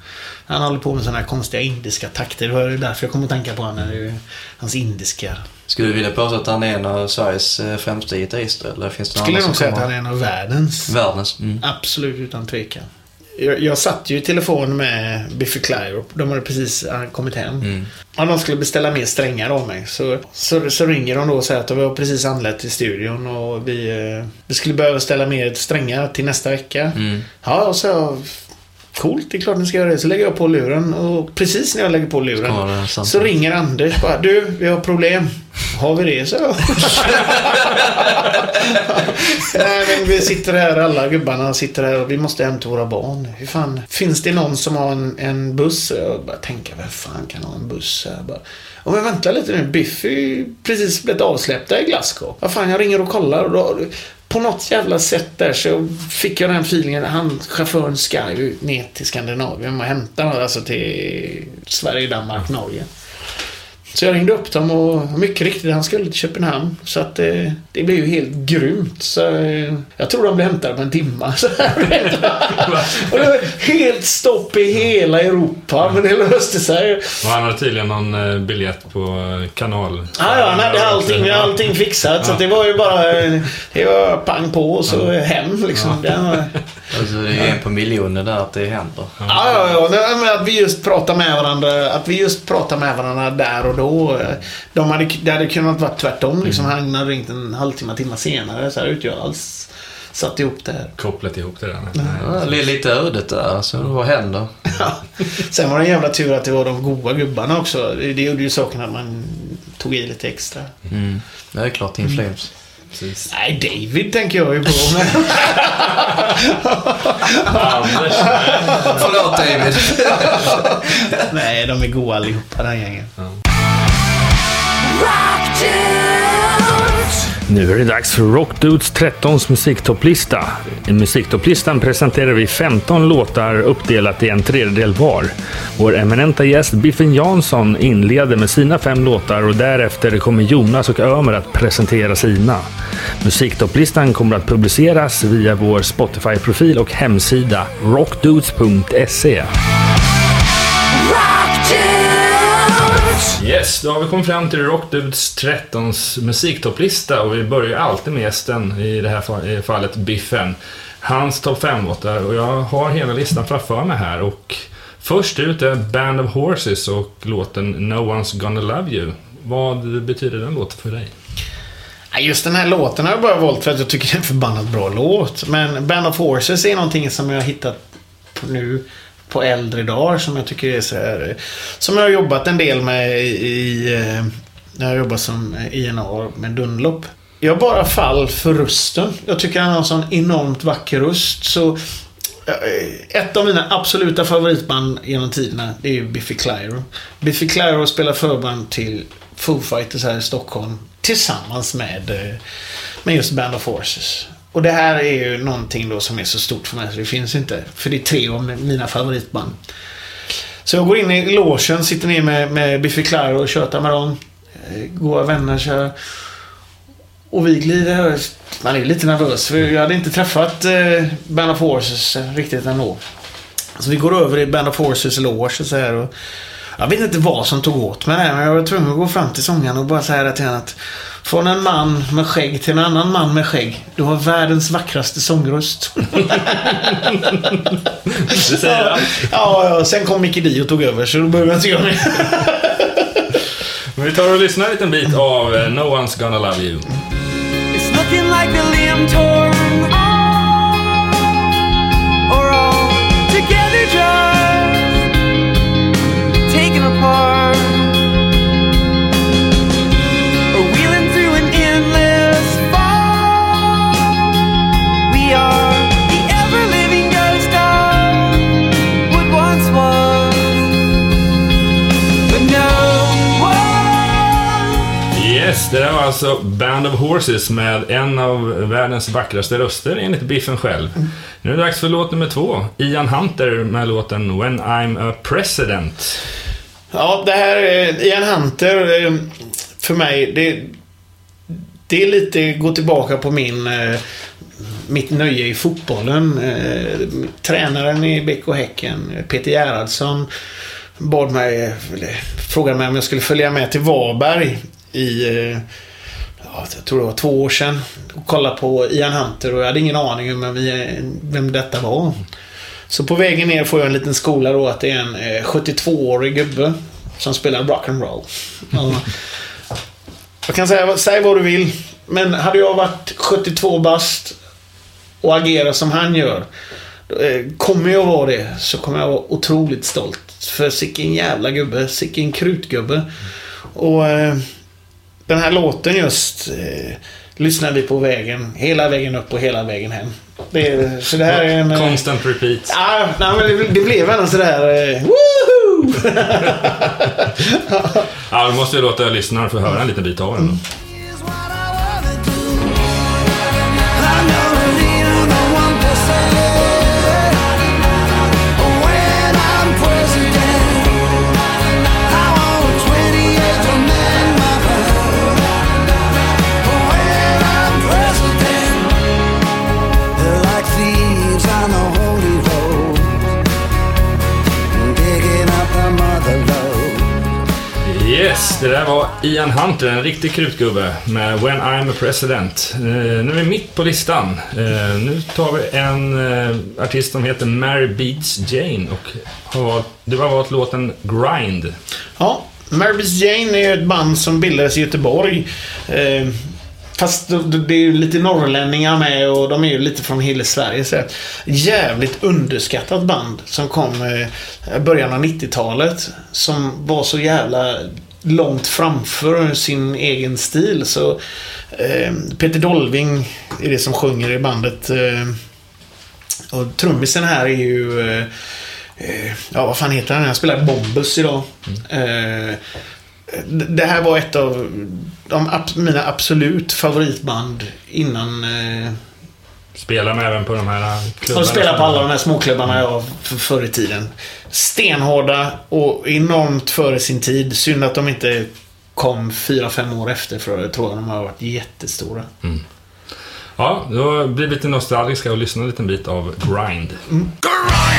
[SPEAKER 3] Han håller på med sådana här konstiga indiska takter. Det var därför jag kom att tänka på honom. Ju hans indiska.
[SPEAKER 2] Skulle du vilja påstå att han är en av Sveriges eh, främsta gitarrister? Eller finns det någon
[SPEAKER 3] Skulle
[SPEAKER 2] annan
[SPEAKER 3] nog säga att han är en av världens.
[SPEAKER 2] Världens? Mm.
[SPEAKER 3] Absolut utan tvekan. Jag, jag satt ju i telefon med Biffy Clyro. De hade precis eh, kommit hem.
[SPEAKER 2] Mm.
[SPEAKER 3] Ja, de skulle beställa mer strängar av mig. Så, så, så ringer de då och säger att de har precis anlänt till studion och vi, eh, vi skulle behöva ställa mer strängar till nästa vecka.
[SPEAKER 2] Mm.
[SPEAKER 3] Ja, och så Coolt, det är klart ni ska göra det. Så lägger jag på luren och precis när jag lägger på luren så ringer Anders bara Du, vi har problem. Har vi det? Så. Nej, men vi sitter här, alla gubbarna sitter här och vi måste hem till våra barn. Hur fan, finns det någon som har en, en buss? Jag bara tänker, vem fan kan ha en buss här? Bara, om men vänta lite nu, Biffy precis blivit avsläppta i Glasgow. Vad fan, jag ringer och kollar och då, på något jävla sätt där så fick jag den feelingen. Han, chauffören ska ju ner till Skandinavien och hämta alltså till Sverige, Danmark, Norge. Så jag ringde upp dem och mycket riktigt, han skulle till Köpenhamn. Så att eh, det blev ju helt grymt. Så eh, jag tror de blev hämtade på en timma. Så här, och det var helt stopp i hela Europa, men det löste sig.
[SPEAKER 1] Och han hade tydligen någon eh, biljett på eh, kanal.
[SPEAKER 3] Ja, ja, han hade allting, allting fixat. Så att det var ju bara... Det var pang på och så hem liksom. Det var,
[SPEAKER 2] Alltså det är en på miljoner där att det händer.
[SPEAKER 3] Ja, ja, ja. Men Att vi just pratar med varandra. Att vi just pratar med varandra där och då. De hade, det hade kunnat vara tvärtom. Liksom. Han hade ringt en halvtimme, timme senare. Så här ut jag alls satt ihop det här.
[SPEAKER 1] Kopplat ihop det där.
[SPEAKER 2] Ja, det är lite ödet där. Så vad händer?
[SPEAKER 3] Ja. Sen var det en jävla tur att det var de goa gubbarna också. Det, gjorde ju saken att man tog i lite extra.
[SPEAKER 2] Mm. Det är klart, In Flames.
[SPEAKER 1] Precis.
[SPEAKER 3] Nej, David tänker jag ju på. Men...
[SPEAKER 1] Anders.
[SPEAKER 2] Förlåt David.
[SPEAKER 3] Nej, de är goa allihopa den gängen.
[SPEAKER 1] Nu är det dags för Rockdudes 13s musiktopplista. I musiktopplistan presenterar vi 15 låtar uppdelat i en tredjedel var. Vår eminenta gäst Biffen Jansson inleder med sina fem låtar och därefter kommer Jonas och Ömer att presentera sina. Musiktopplistan kommer att publiceras via vår Spotify-profil och hemsida rockdudes.se. Yes, då har vi kommit fram till Rockdudes 13s musiktopplista och vi börjar alltid med gästen, i det här i fallet Biffen. Hans topp 5-låtar och jag har hela listan framför mig här och först ut är Band of Horses och låten No One's Gonna Love You. Vad betyder den låten för dig?
[SPEAKER 3] Just den här låten har jag bara valt för att jag tycker det är en förbannat bra låt. Men Band of Horses är någonting som jag har hittat nu på äldre dagar som jag tycker är så här, Som jag har jobbat en del med i... Eh, när jag jobbat som INA med Dunlop. Jag bara fall för rösten. Jag tycker han har en sån enormt vacker röst. Så eh, ett av mina absoluta favoritband genom tiderna, det är ju Biffy Clyro. Biffy Clyro spelar förband till Foo Fighters här i Stockholm. Tillsammans med, eh, med just Band of Forces. Och det här är ju någonting då som är så stort för mig så det finns inte. För det är tre av mina favoritband. Så jag går in i logen, sitter ner med, med Biffy Clyro och tjötar med dem. Goa vänner kör. Och vi glider... Man är ju lite nervös för jag hade inte träffat eh, Band of Horses riktigt ändå. Så vi går över i Band of Horses loge och så här och jag vet inte vad som tog åt mig där, men jag var tvungen att gå fram till sångaren och bara säga till honom att Från en man med skägg till en annan man med skägg. Du har världens vackraste sångröst.
[SPEAKER 1] Det säger allt.
[SPEAKER 3] ja, ja, sen kom Mickey Dio och tog över, så då behöver jag inte göra mer.
[SPEAKER 1] Men vi tar och lyssnar en liten bit av eh, No One's Gonna Love You.
[SPEAKER 4] It's looking like a limb torn or all together just
[SPEAKER 1] Yes, det där var alltså Band of Horses med en av världens vackraste röster enligt Biffen själv. Nu är det dags för låt nummer två. Ian Hunter med låten When I'm a President.
[SPEAKER 3] Ja, det här Ian Hunter. Eh, för mig, det, det är lite gå tillbaka på min, eh, mitt nöje i fotbollen. Eh, tränaren i BK Häcken, Peter Gerhardsson, bad mig, frågade mig om jag skulle följa med till Varberg i eh, ja, jag tror det var två år sedan och kollade på Ian Hunter och jag hade ingen aning om vem, vem detta var. Så på vägen ner får jag en liten skola då att det är en eh, 72-årig gubbe som spelar rock'n'roll. Jag kan säga, säg vad du vill. Men hade jag varit 72 bast och agerat som han gör. Eh, kommer jag vara det så kommer jag vara otroligt stolt. För sicken jävla gubbe, sicken krutgubbe. Och den här låten just eh, lyssnar vi på vägen, hela vägen upp och hela vägen hem. Det, är- så det här är en... eh,
[SPEAKER 1] Constant repeat.
[SPEAKER 3] Ja, nej, men det, det blev ändå sådär... Eh, woohoo!
[SPEAKER 1] Ja, vi måste ju låta lyssnaren få höra en liten bit av den. Yes, det där var Ian Hunter, en riktig krutgubbe med When I'm a President. Eh, nu är vi mitt på listan. Eh, nu tar vi en eh, artist som heter Mary Beats Jane och har valt, du har valt låten Grind.
[SPEAKER 3] Ja, Mary Beats Jane är ju ett band som bildades i Göteborg. Fast det är ju lite norrlänningar med och de är ju lite från hela Sverige. Så jävligt underskattat band som kom i början av 90-talet. Som var så jävla långt framför sin egen stil. Så eh, Peter Dolving är det som sjunger i bandet. Eh, och trummisen här är ju... Eh, eh ja, vad fan heter han? Han spelar Bombus idag. Eh, det- här var ett av de, mina absolut favoritband innan... Eh,
[SPEAKER 1] Spelar med även på de här klubbarna.
[SPEAKER 3] de spelar på alla de här småklubbarna jag förr i tiden. Stenhårda och enormt före sin tid. Synd att de inte kom fyra fem år efter för jag tror att de har varit jättestora.
[SPEAKER 1] Ja, då blir vi lite nostalgiska och lyssnar en liten bit av Grind.
[SPEAKER 5] Another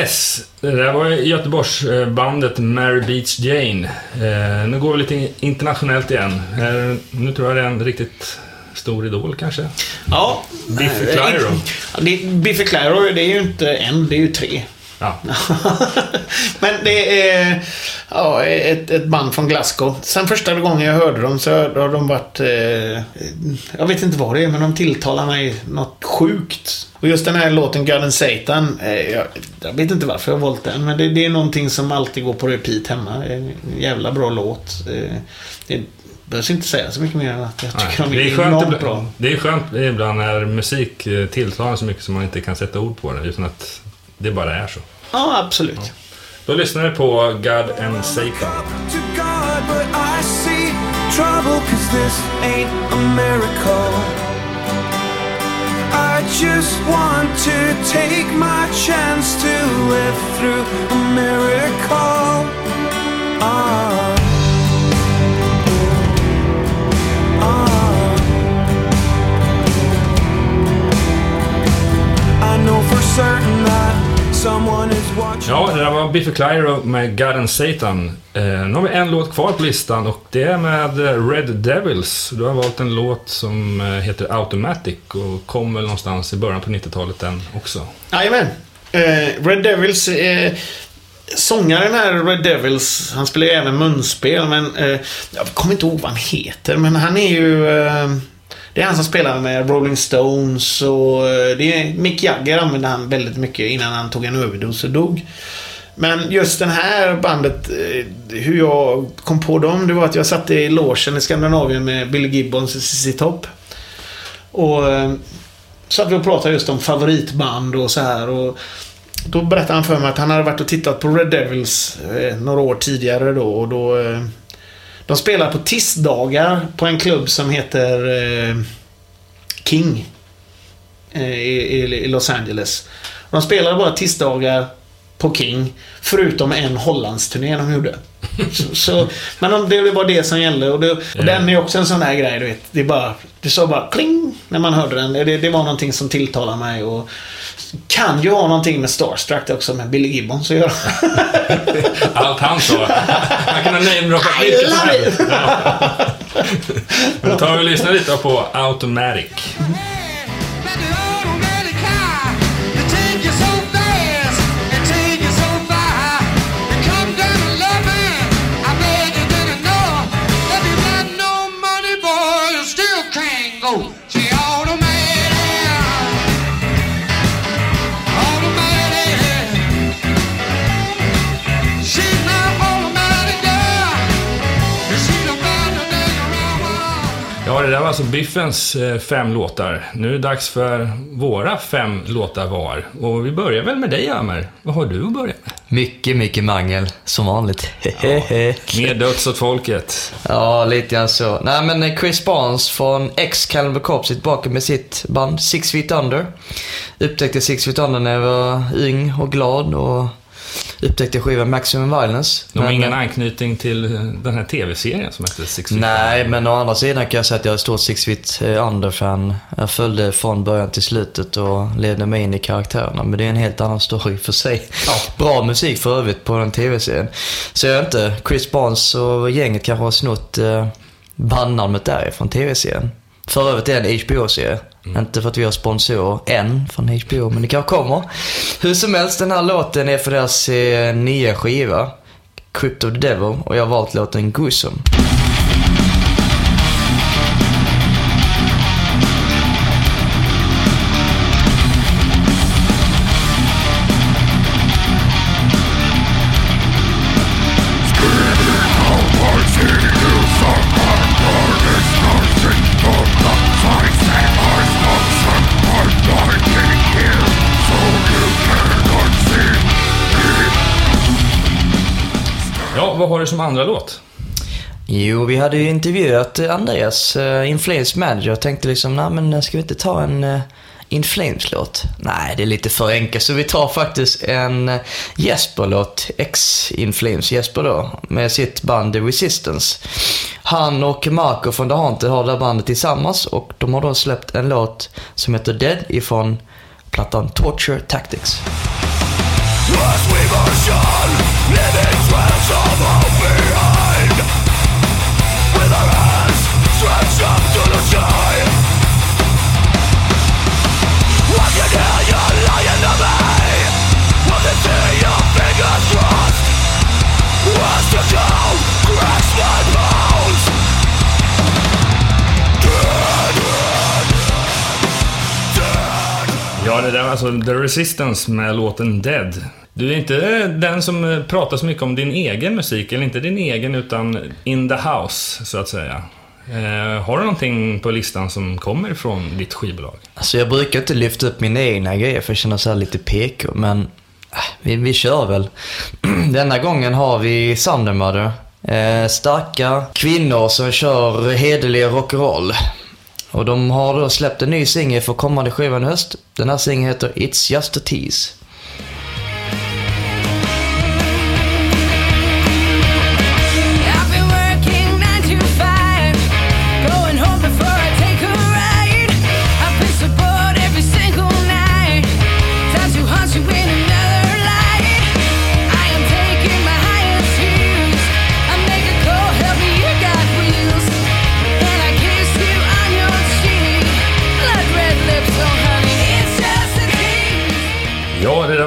[SPEAKER 1] Yes! Det där var Göteborgsbandet Mary Beach Jane. Eh, nu går vi lite internationellt igen. Eh, nu tror jag det är en riktigt stor idol kanske.
[SPEAKER 3] Ja.
[SPEAKER 1] Biffy
[SPEAKER 3] eh,
[SPEAKER 1] Clyro.
[SPEAKER 3] Ja, det, Biffy Clyro, det är ju inte en, det är ju tre.
[SPEAKER 1] Ja.
[SPEAKER 3] Men det är ja, ett, ett band från Glasgow. Sen första gången jag hörde dem så har de varit... Eh, jag vet inte vad det är, men de tilltalar mig något sjukt. Och just den här låten and Satan. Eh, jag, jag vet inte varför jag har valt den, men det, det är någonting som alltid går på repeat hemma. En jävla bra låt. Eh, det behövs inte säga så mycket mer än att jag tycker
[SPEAKER 1] Nej,
[SPEAKER 3] de är,
[SPEAKER 1] det, är skönt ibland,
[SPEAKER 3] bra.
[SPEAKER 1] det är skönt ibland när musik eh, tilltalar så mycket som man inte kan sätta ord på det, utan att det bara är så.
[SPEAKER 3] Ja, absolut.
[SPEAKER 1] Då lyssnar vi på God and Satan.
[SPEAKER 4] trouble cause this ain't a miracle. I just want to take my chance to live through
[SPEAKER 1] Ja, det där var Biffy Clyro med God and Satan. Eh, nu har vi en låt kvar på listan och det är med eh, Red Devils. Du har valt en låt som eh, heter Automatic och kom väl någonstans i början på 90-talet den också.
[SPEAKER 3] Jajamän. Eh, Red Devils, eh, sångaren här Red Devils, han spelar ju även munspel men eh, jag kommer inte ihåg vad han heter men han är ju eh, det är han som spelar med Rolling Stones och eh, det är Mick Jagger använde han väldigt mycket innan han tog en överdos och dog. Men just den här bandet, eh, hur jag kom på dem, det var att jag satt i logen i Skandinavien med Billy Gibbons och ZZ Top. Och satt vi och pratade just om favoritband och så här. Och då berättade han för mig att han hade varit och tittat på Red Devils några år tidigare då. Och då de spelar på tisdagar på en klubb som heter eh, King. Eh, i, i, Los Angeles. De spelade bara tisdagar på King. Förutom en Hollandsturné de gjorde. Så, så, men det var det som gällde. Och, det, och den är också en sån här grej, du vet. Det, är bara, det sa bara kling när man hörde den. Det, det var någonting som tilltalade mig. Och kan ju ha någonting med Starstruck också, med Billy Gibbons att göra.
[SPEAKER 1] Allt han sa. Han kunde namedroppa
[SPEAKER 3] I
[SPEAKER 1] vilket som helst. Men då tar vi och lyssnar lite på Automatic. Det där var alltså Biffens eh, fem låtar. Nu är det dags för våra fem låtar var. Och vi börjar väl med dig, Amer. Vad har du att börja med?
[SPEAKER 2] Mycket, mycket mangel, som vanligt. Hehehe.
[SPEAKER 1] Mer döds åt folket.
[SPEAKER 2] Ja, lite grann så. Nej, men Chris Barnes från Corpse är tillbaka med sitt band Six Feet Under. Upptäckte Six Feet Under när jag var ung och glad och upptäckte skivan Maximum Violence.
[SPEAKER 1] De har
[SPEAKER 2] Men,
[SPEAKER 1] ingen anknytning till eh, den här tv-serien som hette Six Feet
[SPEAKER 2] Nej, men å andra sidan kan jag säga att jag är stort Six Feet eh, Under-fan. Jag följde från början till slutet och levde mig in i karaktärerna. Men det är en helt annan story för sig. Bra musik för övrigt på den tv-serien. Så jag inte, Chris Barnes och gänget kanske har snott eh, bandnamnet därifrån tv-serien. För övrigt är det en HBO-serie. Mm. Inte för att vi har sponsorer än från HBO, men det kanske kommer. Hur som helst, den här låten är för deras eh, nya skiva. Crypt of the Devil och jag har valt låten Gruesome.
[SPEAKER 1] Har du som andra låt?
[SPEAKER 2] Jo, vi hade ju intervjuat eh, Andreas, uh, In Flames manager, och tänkte liksom, nej men eh, ska vi inte ta en uh, In Flames-låt? Nej, det är lite för enkelt, så vi tar faktiskt en uh, Jesper-låt, ex-In Flames Jesper då, med sitt band The Resistance. Han och Marco från The Haunted har det bandet tillsammans och de har då släppt en låt som heter Dead ifrån plattan Torture Tactics.
[SPEAKER 1] Ja, det där var alltså The Resistance med låten Dead. Du är inte den som eh, pratar så mycket om din egen musik, eller inte din egen, utan in the house, så att säga. Eh, har du någonting på listan som kommer från ditt skivbolag?
[SPEAKER 2] Alltså jag brukar inte lyfta upp mina egna grejer för jag känner så här lite PK, men äh, vi, vi kör väl. Denna gången har vi Thundermother. Eh, starka kvinnor som kör hederlig rock'n'roll. Och de har då släppt en ny singel för kommande skivan i höst. Den här singeln heter It's Just a Tease.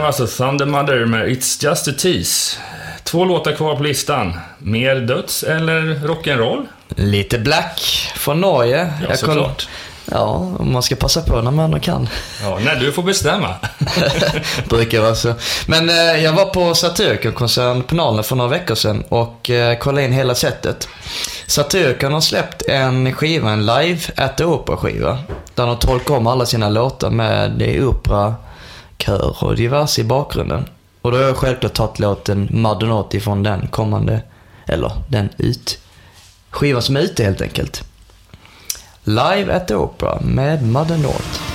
[SPEAKER 1] Var alltså Thunder Mother med It's Just a Tease. Två låtar kvar på listan. Mer döds eller rock'n'roll?
[SPEAKER 2] Lite Black från Norge.
[SPEAKER 1] Ja, såklart.
[SPEAKER 2] Ja, man ska passa på när man kan.
[SPEAKER 1] Ja, när du får bestämma.
[SPEAKER 2] Brukar vara så. Men eh, jag var på Satyricon-konsert på Nalen för några veckor sedan och eh, kollade in hela setet. Satyricon har släppt en skiva, en live at the opera-skiva. Där de tolkar om alla sina låtar med eh, opera, kör och diverse i bakgrunden. Och då har jag självklart tagit låten Madonati från den kommande, eller den ut, skiva som är ute helt enkelt. Live at the Opera med
[SPEAKER 1] Madonati.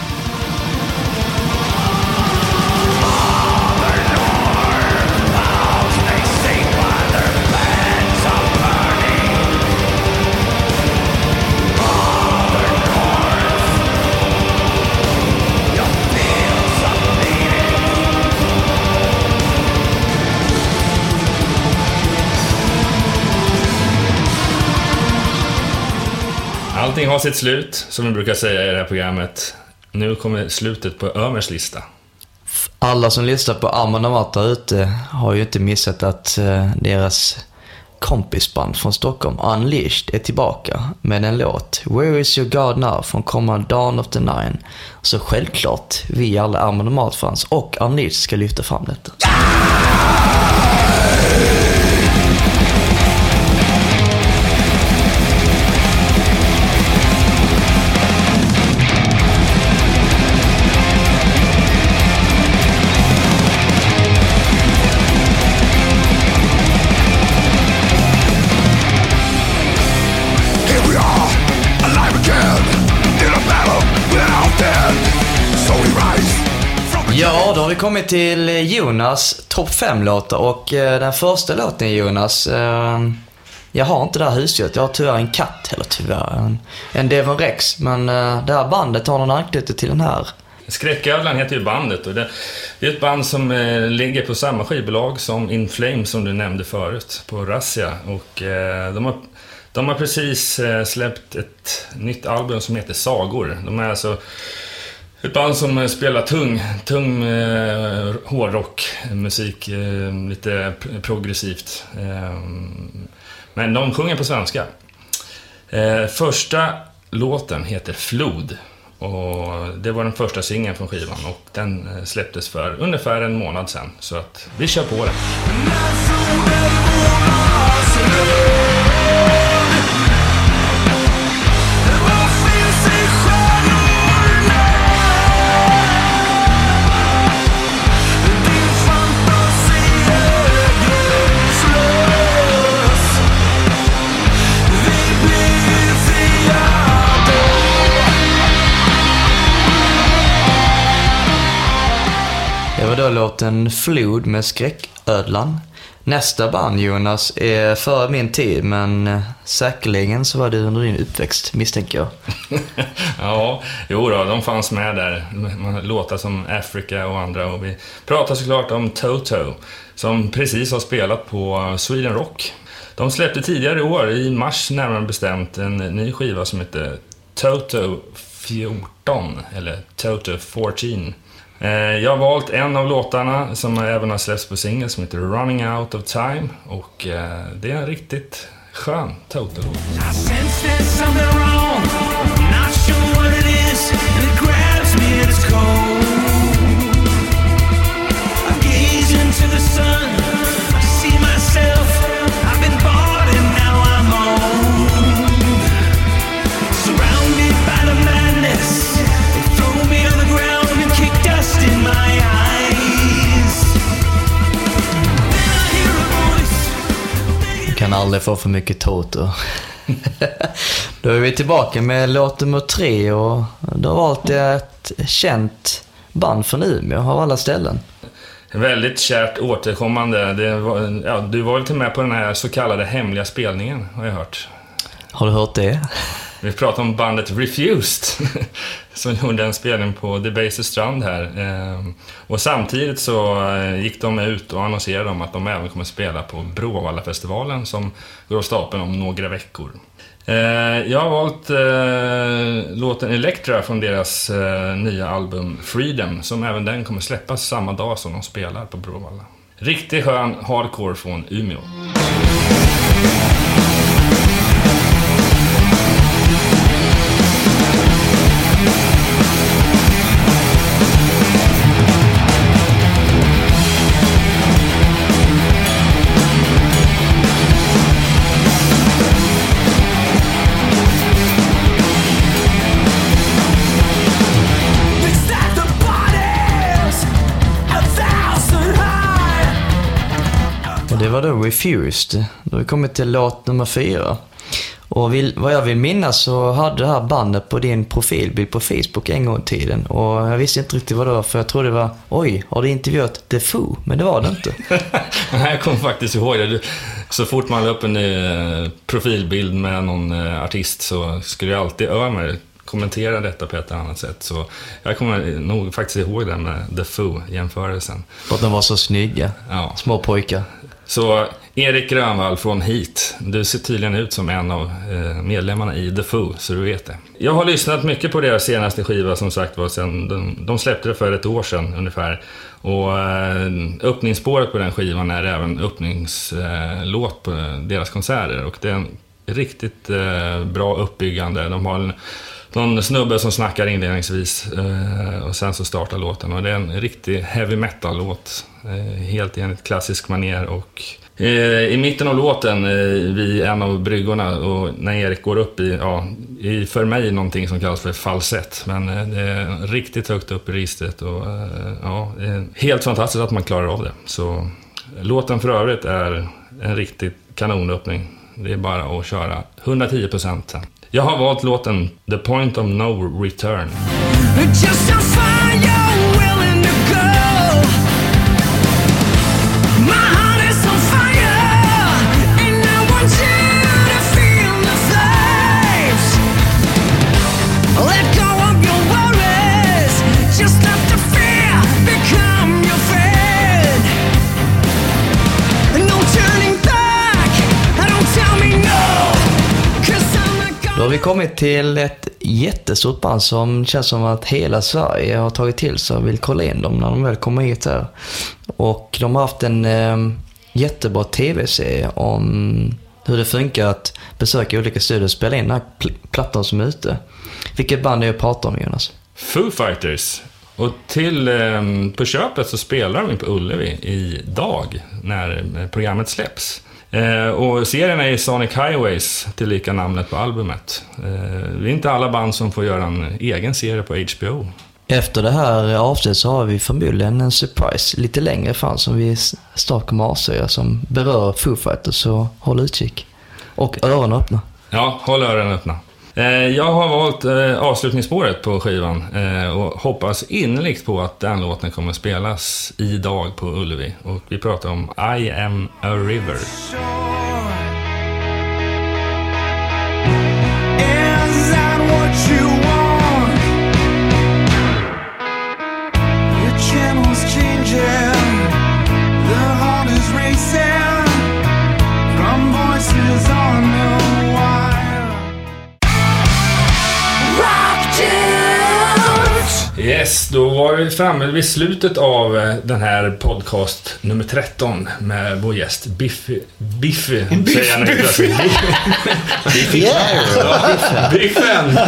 [SPEAKER 1] Har sitt slut, som vi brukar säga i det här programmet. Nu kommer slutet på Ömers lista.
[SPEAKER 2] Alla som lyssnar på Armand Amat där ute har ju inte missat att eh, deras kompisband från Stockholm, Unleashed, är tillbaka med en låt, Where is your God now, från kommande Dawn of the Nine. Så självklart, vi alla Armand Amat-fans och Unleashed ska lyfta fram detta. Har vi kommit till eh, Jonas topp 5-låtar och eh, den första låten Jonas, eh, jag har inte det här husdjuret. Jag har tyvärr en katt, eller tyvärr, en, en Devon Rex. Men eh, det här bandet har någon anknytning till den här.
[SPEAKER 1] Skräcködlan heter ju bandet och det, det är ett band som eh, ligger på samma skivbolag som In Flames som du nämnde förut, på Razzia. Och eh, de har, de har precis eh, släppt ett nytt album som heter Sagor. De är alltså ett band som eh, spelar tung, tung eh, hårdrockmusik, eh, lite progressivt. Eh, men de sjunger på svenska. Eh, första låten heter Flod. Och det var den första singeln från skivan och den eh, släpptes för ungefär en månad sedan. Så att vi kör på den.
[SPEAKER 2] Låten Flod med Skräcködlan. Nästa band Jonas är före min tid, men eh, säkerligen så var det under din uppväxt, misstänker jag.
[SPEAKER 1] ja, jo då, de fanns med där. Låtar som Africa och andra. Och vi pratar såklart om Toto, som precis har spelat på Sweden Rock. De släppte tidigare i år, i mars närmare bestämt, en ny skiva som heter Toto 14, eller Toto 14. Eh, jag har valt en av låtarna som även har släppts på singel som heter Running Out of Time och eh, det är en riktigt skön Toto-låt.
[SPEAKER 2] Kan aldrig få för mycket Toto. Då är vi tillbaka med låt nummer tre och du har valt ett känt band från Umeå av alla ställen.
[SPEAKER 1] Väldigt kärt återkommande. Var, ja, du var väl till med på den här så kallade hemliga spelningen, har jag hört.
[SPEAKER 2] Har du hört det?
[SPEAKER 1] Vi pratar om bandet Refused, som gjorde en spelning på Debaser Strand här. Ehm, och samtidigt så eh, gick de ut och annonserade om att de även kommer spela på Bråvallafestivalen som går av stapeln om några veckor. Ehm, jag har valt eh, låten Electra från deras eh, nya album Freedom, som även den kommer släppas samma dag som de spelar på Bråvalla. Riktigt skön hardcore från Umeå.
[SPEAKER 2] Det var då Refused. Då har vi kommit till låt nummer fyra. Och vill, vad jag vill minnas så hade det här bandet på din profilbild på Facebook en gång i tiden. Och jag visste inte riktigt vad det var för jag trodde det var oj, har du intervjuat The Foo? Men det var det inte.
[SPEAKER 1] Jag kommer faktiskt ihåg det. Så fort man la upp en ny eh, profilbild med någon eh, artist så skulle jag alltid Ömer kommentera detta på ett annat sätt. Så jag kommer nog faktiskt ihåg det med The Foo-jämförelsen.
[SPEAKER 2] För att de var så snygga.
[SPEAKER 1] Ja.
[SPEAKER 2] Små pojkar.
[SPEAKER 1] Så Erik Grönvall från Heat, du ser tydligen ut som en av eh, medlemmarna i The Foo, så du vet det. Jag har lyssnat mycket på deras senaste skiva som sagt var, sen de, de släppte det för ett år sedan ungefär. Och eh, öppningsspåret på den skivan är även öppningslåt på deras konserter och det är en riktigt eh, bra uppbyggande. De har en, någon snubbe som snackar inledningsvis eh, och sen så startar låten. Och det är en riktig heavy metal-låt. Eh, helt enligt klassisk manér och eh, i mitten av låten, eh, vid en av bryggorna, och när Erik går upp i, ja, i för mig någonting som kallas för falsett. Men eh, det är riktigt högt upp i registret och ja, helt fantastiskt att man klarar av det. Så låten för övrigt är en riktigt kanonöppning. Det är bara att köra 110% sen. Jag har valt låten The Point of No Return.
[SPEAKER 2] Vi kommit till ett jättestort band som känns som att hela Sverige har tagit till sig och vill kolla in dem när de väl kommer hit här. Och de har haft en eh, jättebra tv-serie om hur det funkar att besöka olika studior och spela in den här pl- plattan som är ute. Vilket band är det jag pratar om Jonas?
[SPEAKER 1] Foo Fighters. Och till, eh, på köpet så spelar de på Ullevi idag, när programmet släpps. Eh, och serien är Sonic Highways, till lika namnet på albumet. Eh, det är inte alla band som får göra en egen serie på HBO.
[SPEAKER 2] Efter det här avsnittet så har vi förmodligen en surprise lite längre fram som vi snart kommer avslöja som berör Foo Fighters, så håll utkik. Och öronen öppna.
[SPEAKER 1] Ja, håll öronen öppna. Eh, jag har valt eh, avslutningsspåret på skivan eh, och hoppas innerligt på att den låten kommer spelas idag på Ullevi. Och vi pratar om I am a river.
[SPEAKER 4] Is that what you
[SPEAKER 1] Yes, då var vi framme vid slutet av eh, den här podcast nummer 13 med vår gäst Biffy. Biffy, säger jag nu plötsligt. Biffy. Ja, Biffen!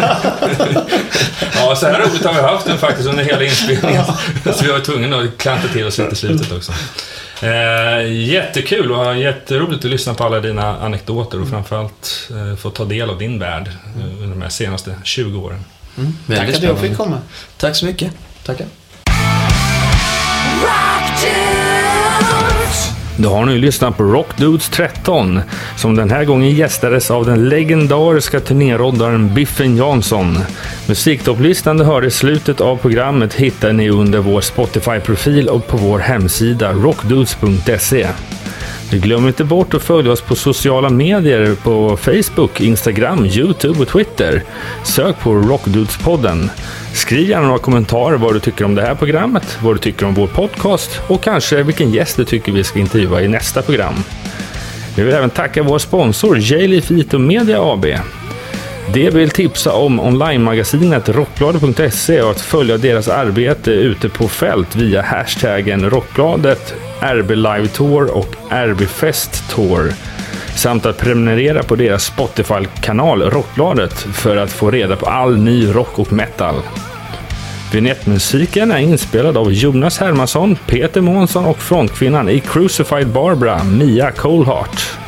[SPEAKER 1] ja, så här roligt har vi haft den faktiskt under hela inspelningen. Så vi var tvungna att klanta till oss lite i slutet också. Eh, jättekul och jätteroligt att lyssna på alla dina anekdoter och framförallt eh, få ta del av din värld eh, under de här senaste 20 åren.
[SPEAKER 3] Tack
[SPEAKER 2] Väldigt
[SPEAKER 3] att jag fick komma.
[SPEAKER 2] Tack så mycket. Tackar.
[SPEAKER 1] Då har ni lyssnat på Rock Dudes 13, som den här gången gästades av den legendariska turnéroddaren Biffen Jansson. Musiktopplistan du hörde i slutet av programmet hittar ni under vår Spotify-profil och på vår hemsida rockdudes.se. Glöm inte bort att följa oss på sociala medier på Facebook, Instagram, Youtube och Twitter. Sök på Rockdudespodden. Skriv gärna några kommentarer vad du tycker om det här programmet, vad du tycker om vår podcast och kanske vilken gäst du tycker vi ska intervjua i nästa program. Vi vill även tacka vår sponsor J-Leaf Ito Media AB. De vill tipsa om onlinemagasinet Rockbladet.se och att följa deras arbete ute på fält via hashtaggen Rockbladet, RB Live Tour och RB Fest Tour. Samt att prenumerera på deras Spotify-kanal Rockbladet för att få reda på all ny rock och metal. Vignettmusiken är inspelad av Jonas Hermansson, Peter Månsson och frontkvinnan i Crucified Barbara, Mia Coldheart.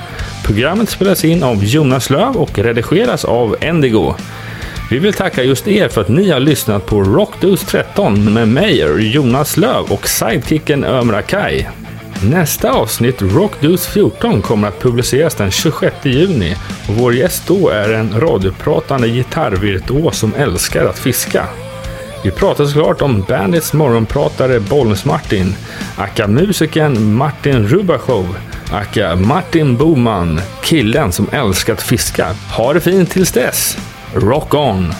[SPEAKER 1] Programmet spelas in av Jonas Löv och redigeras av Endigo. Vi vill tacka just er för att ni har lyssnat på Rockdudes 13 med mig, Jonas Löv och sidekicken Ömra Kaj. Nästa avsnitt, Rockdudes 14, kommer att publiceras den 26 juni och vår gäst då är en radiopratande gitarrvirtuos som älskar att fiska. Vi pratar såklart om bandets morgonpratare Bollnäs-Martin, aka musikern Martin Rubashov, aka Martin Boman, killen som älskar att fiska. Ha det fint tills dess! Rock on!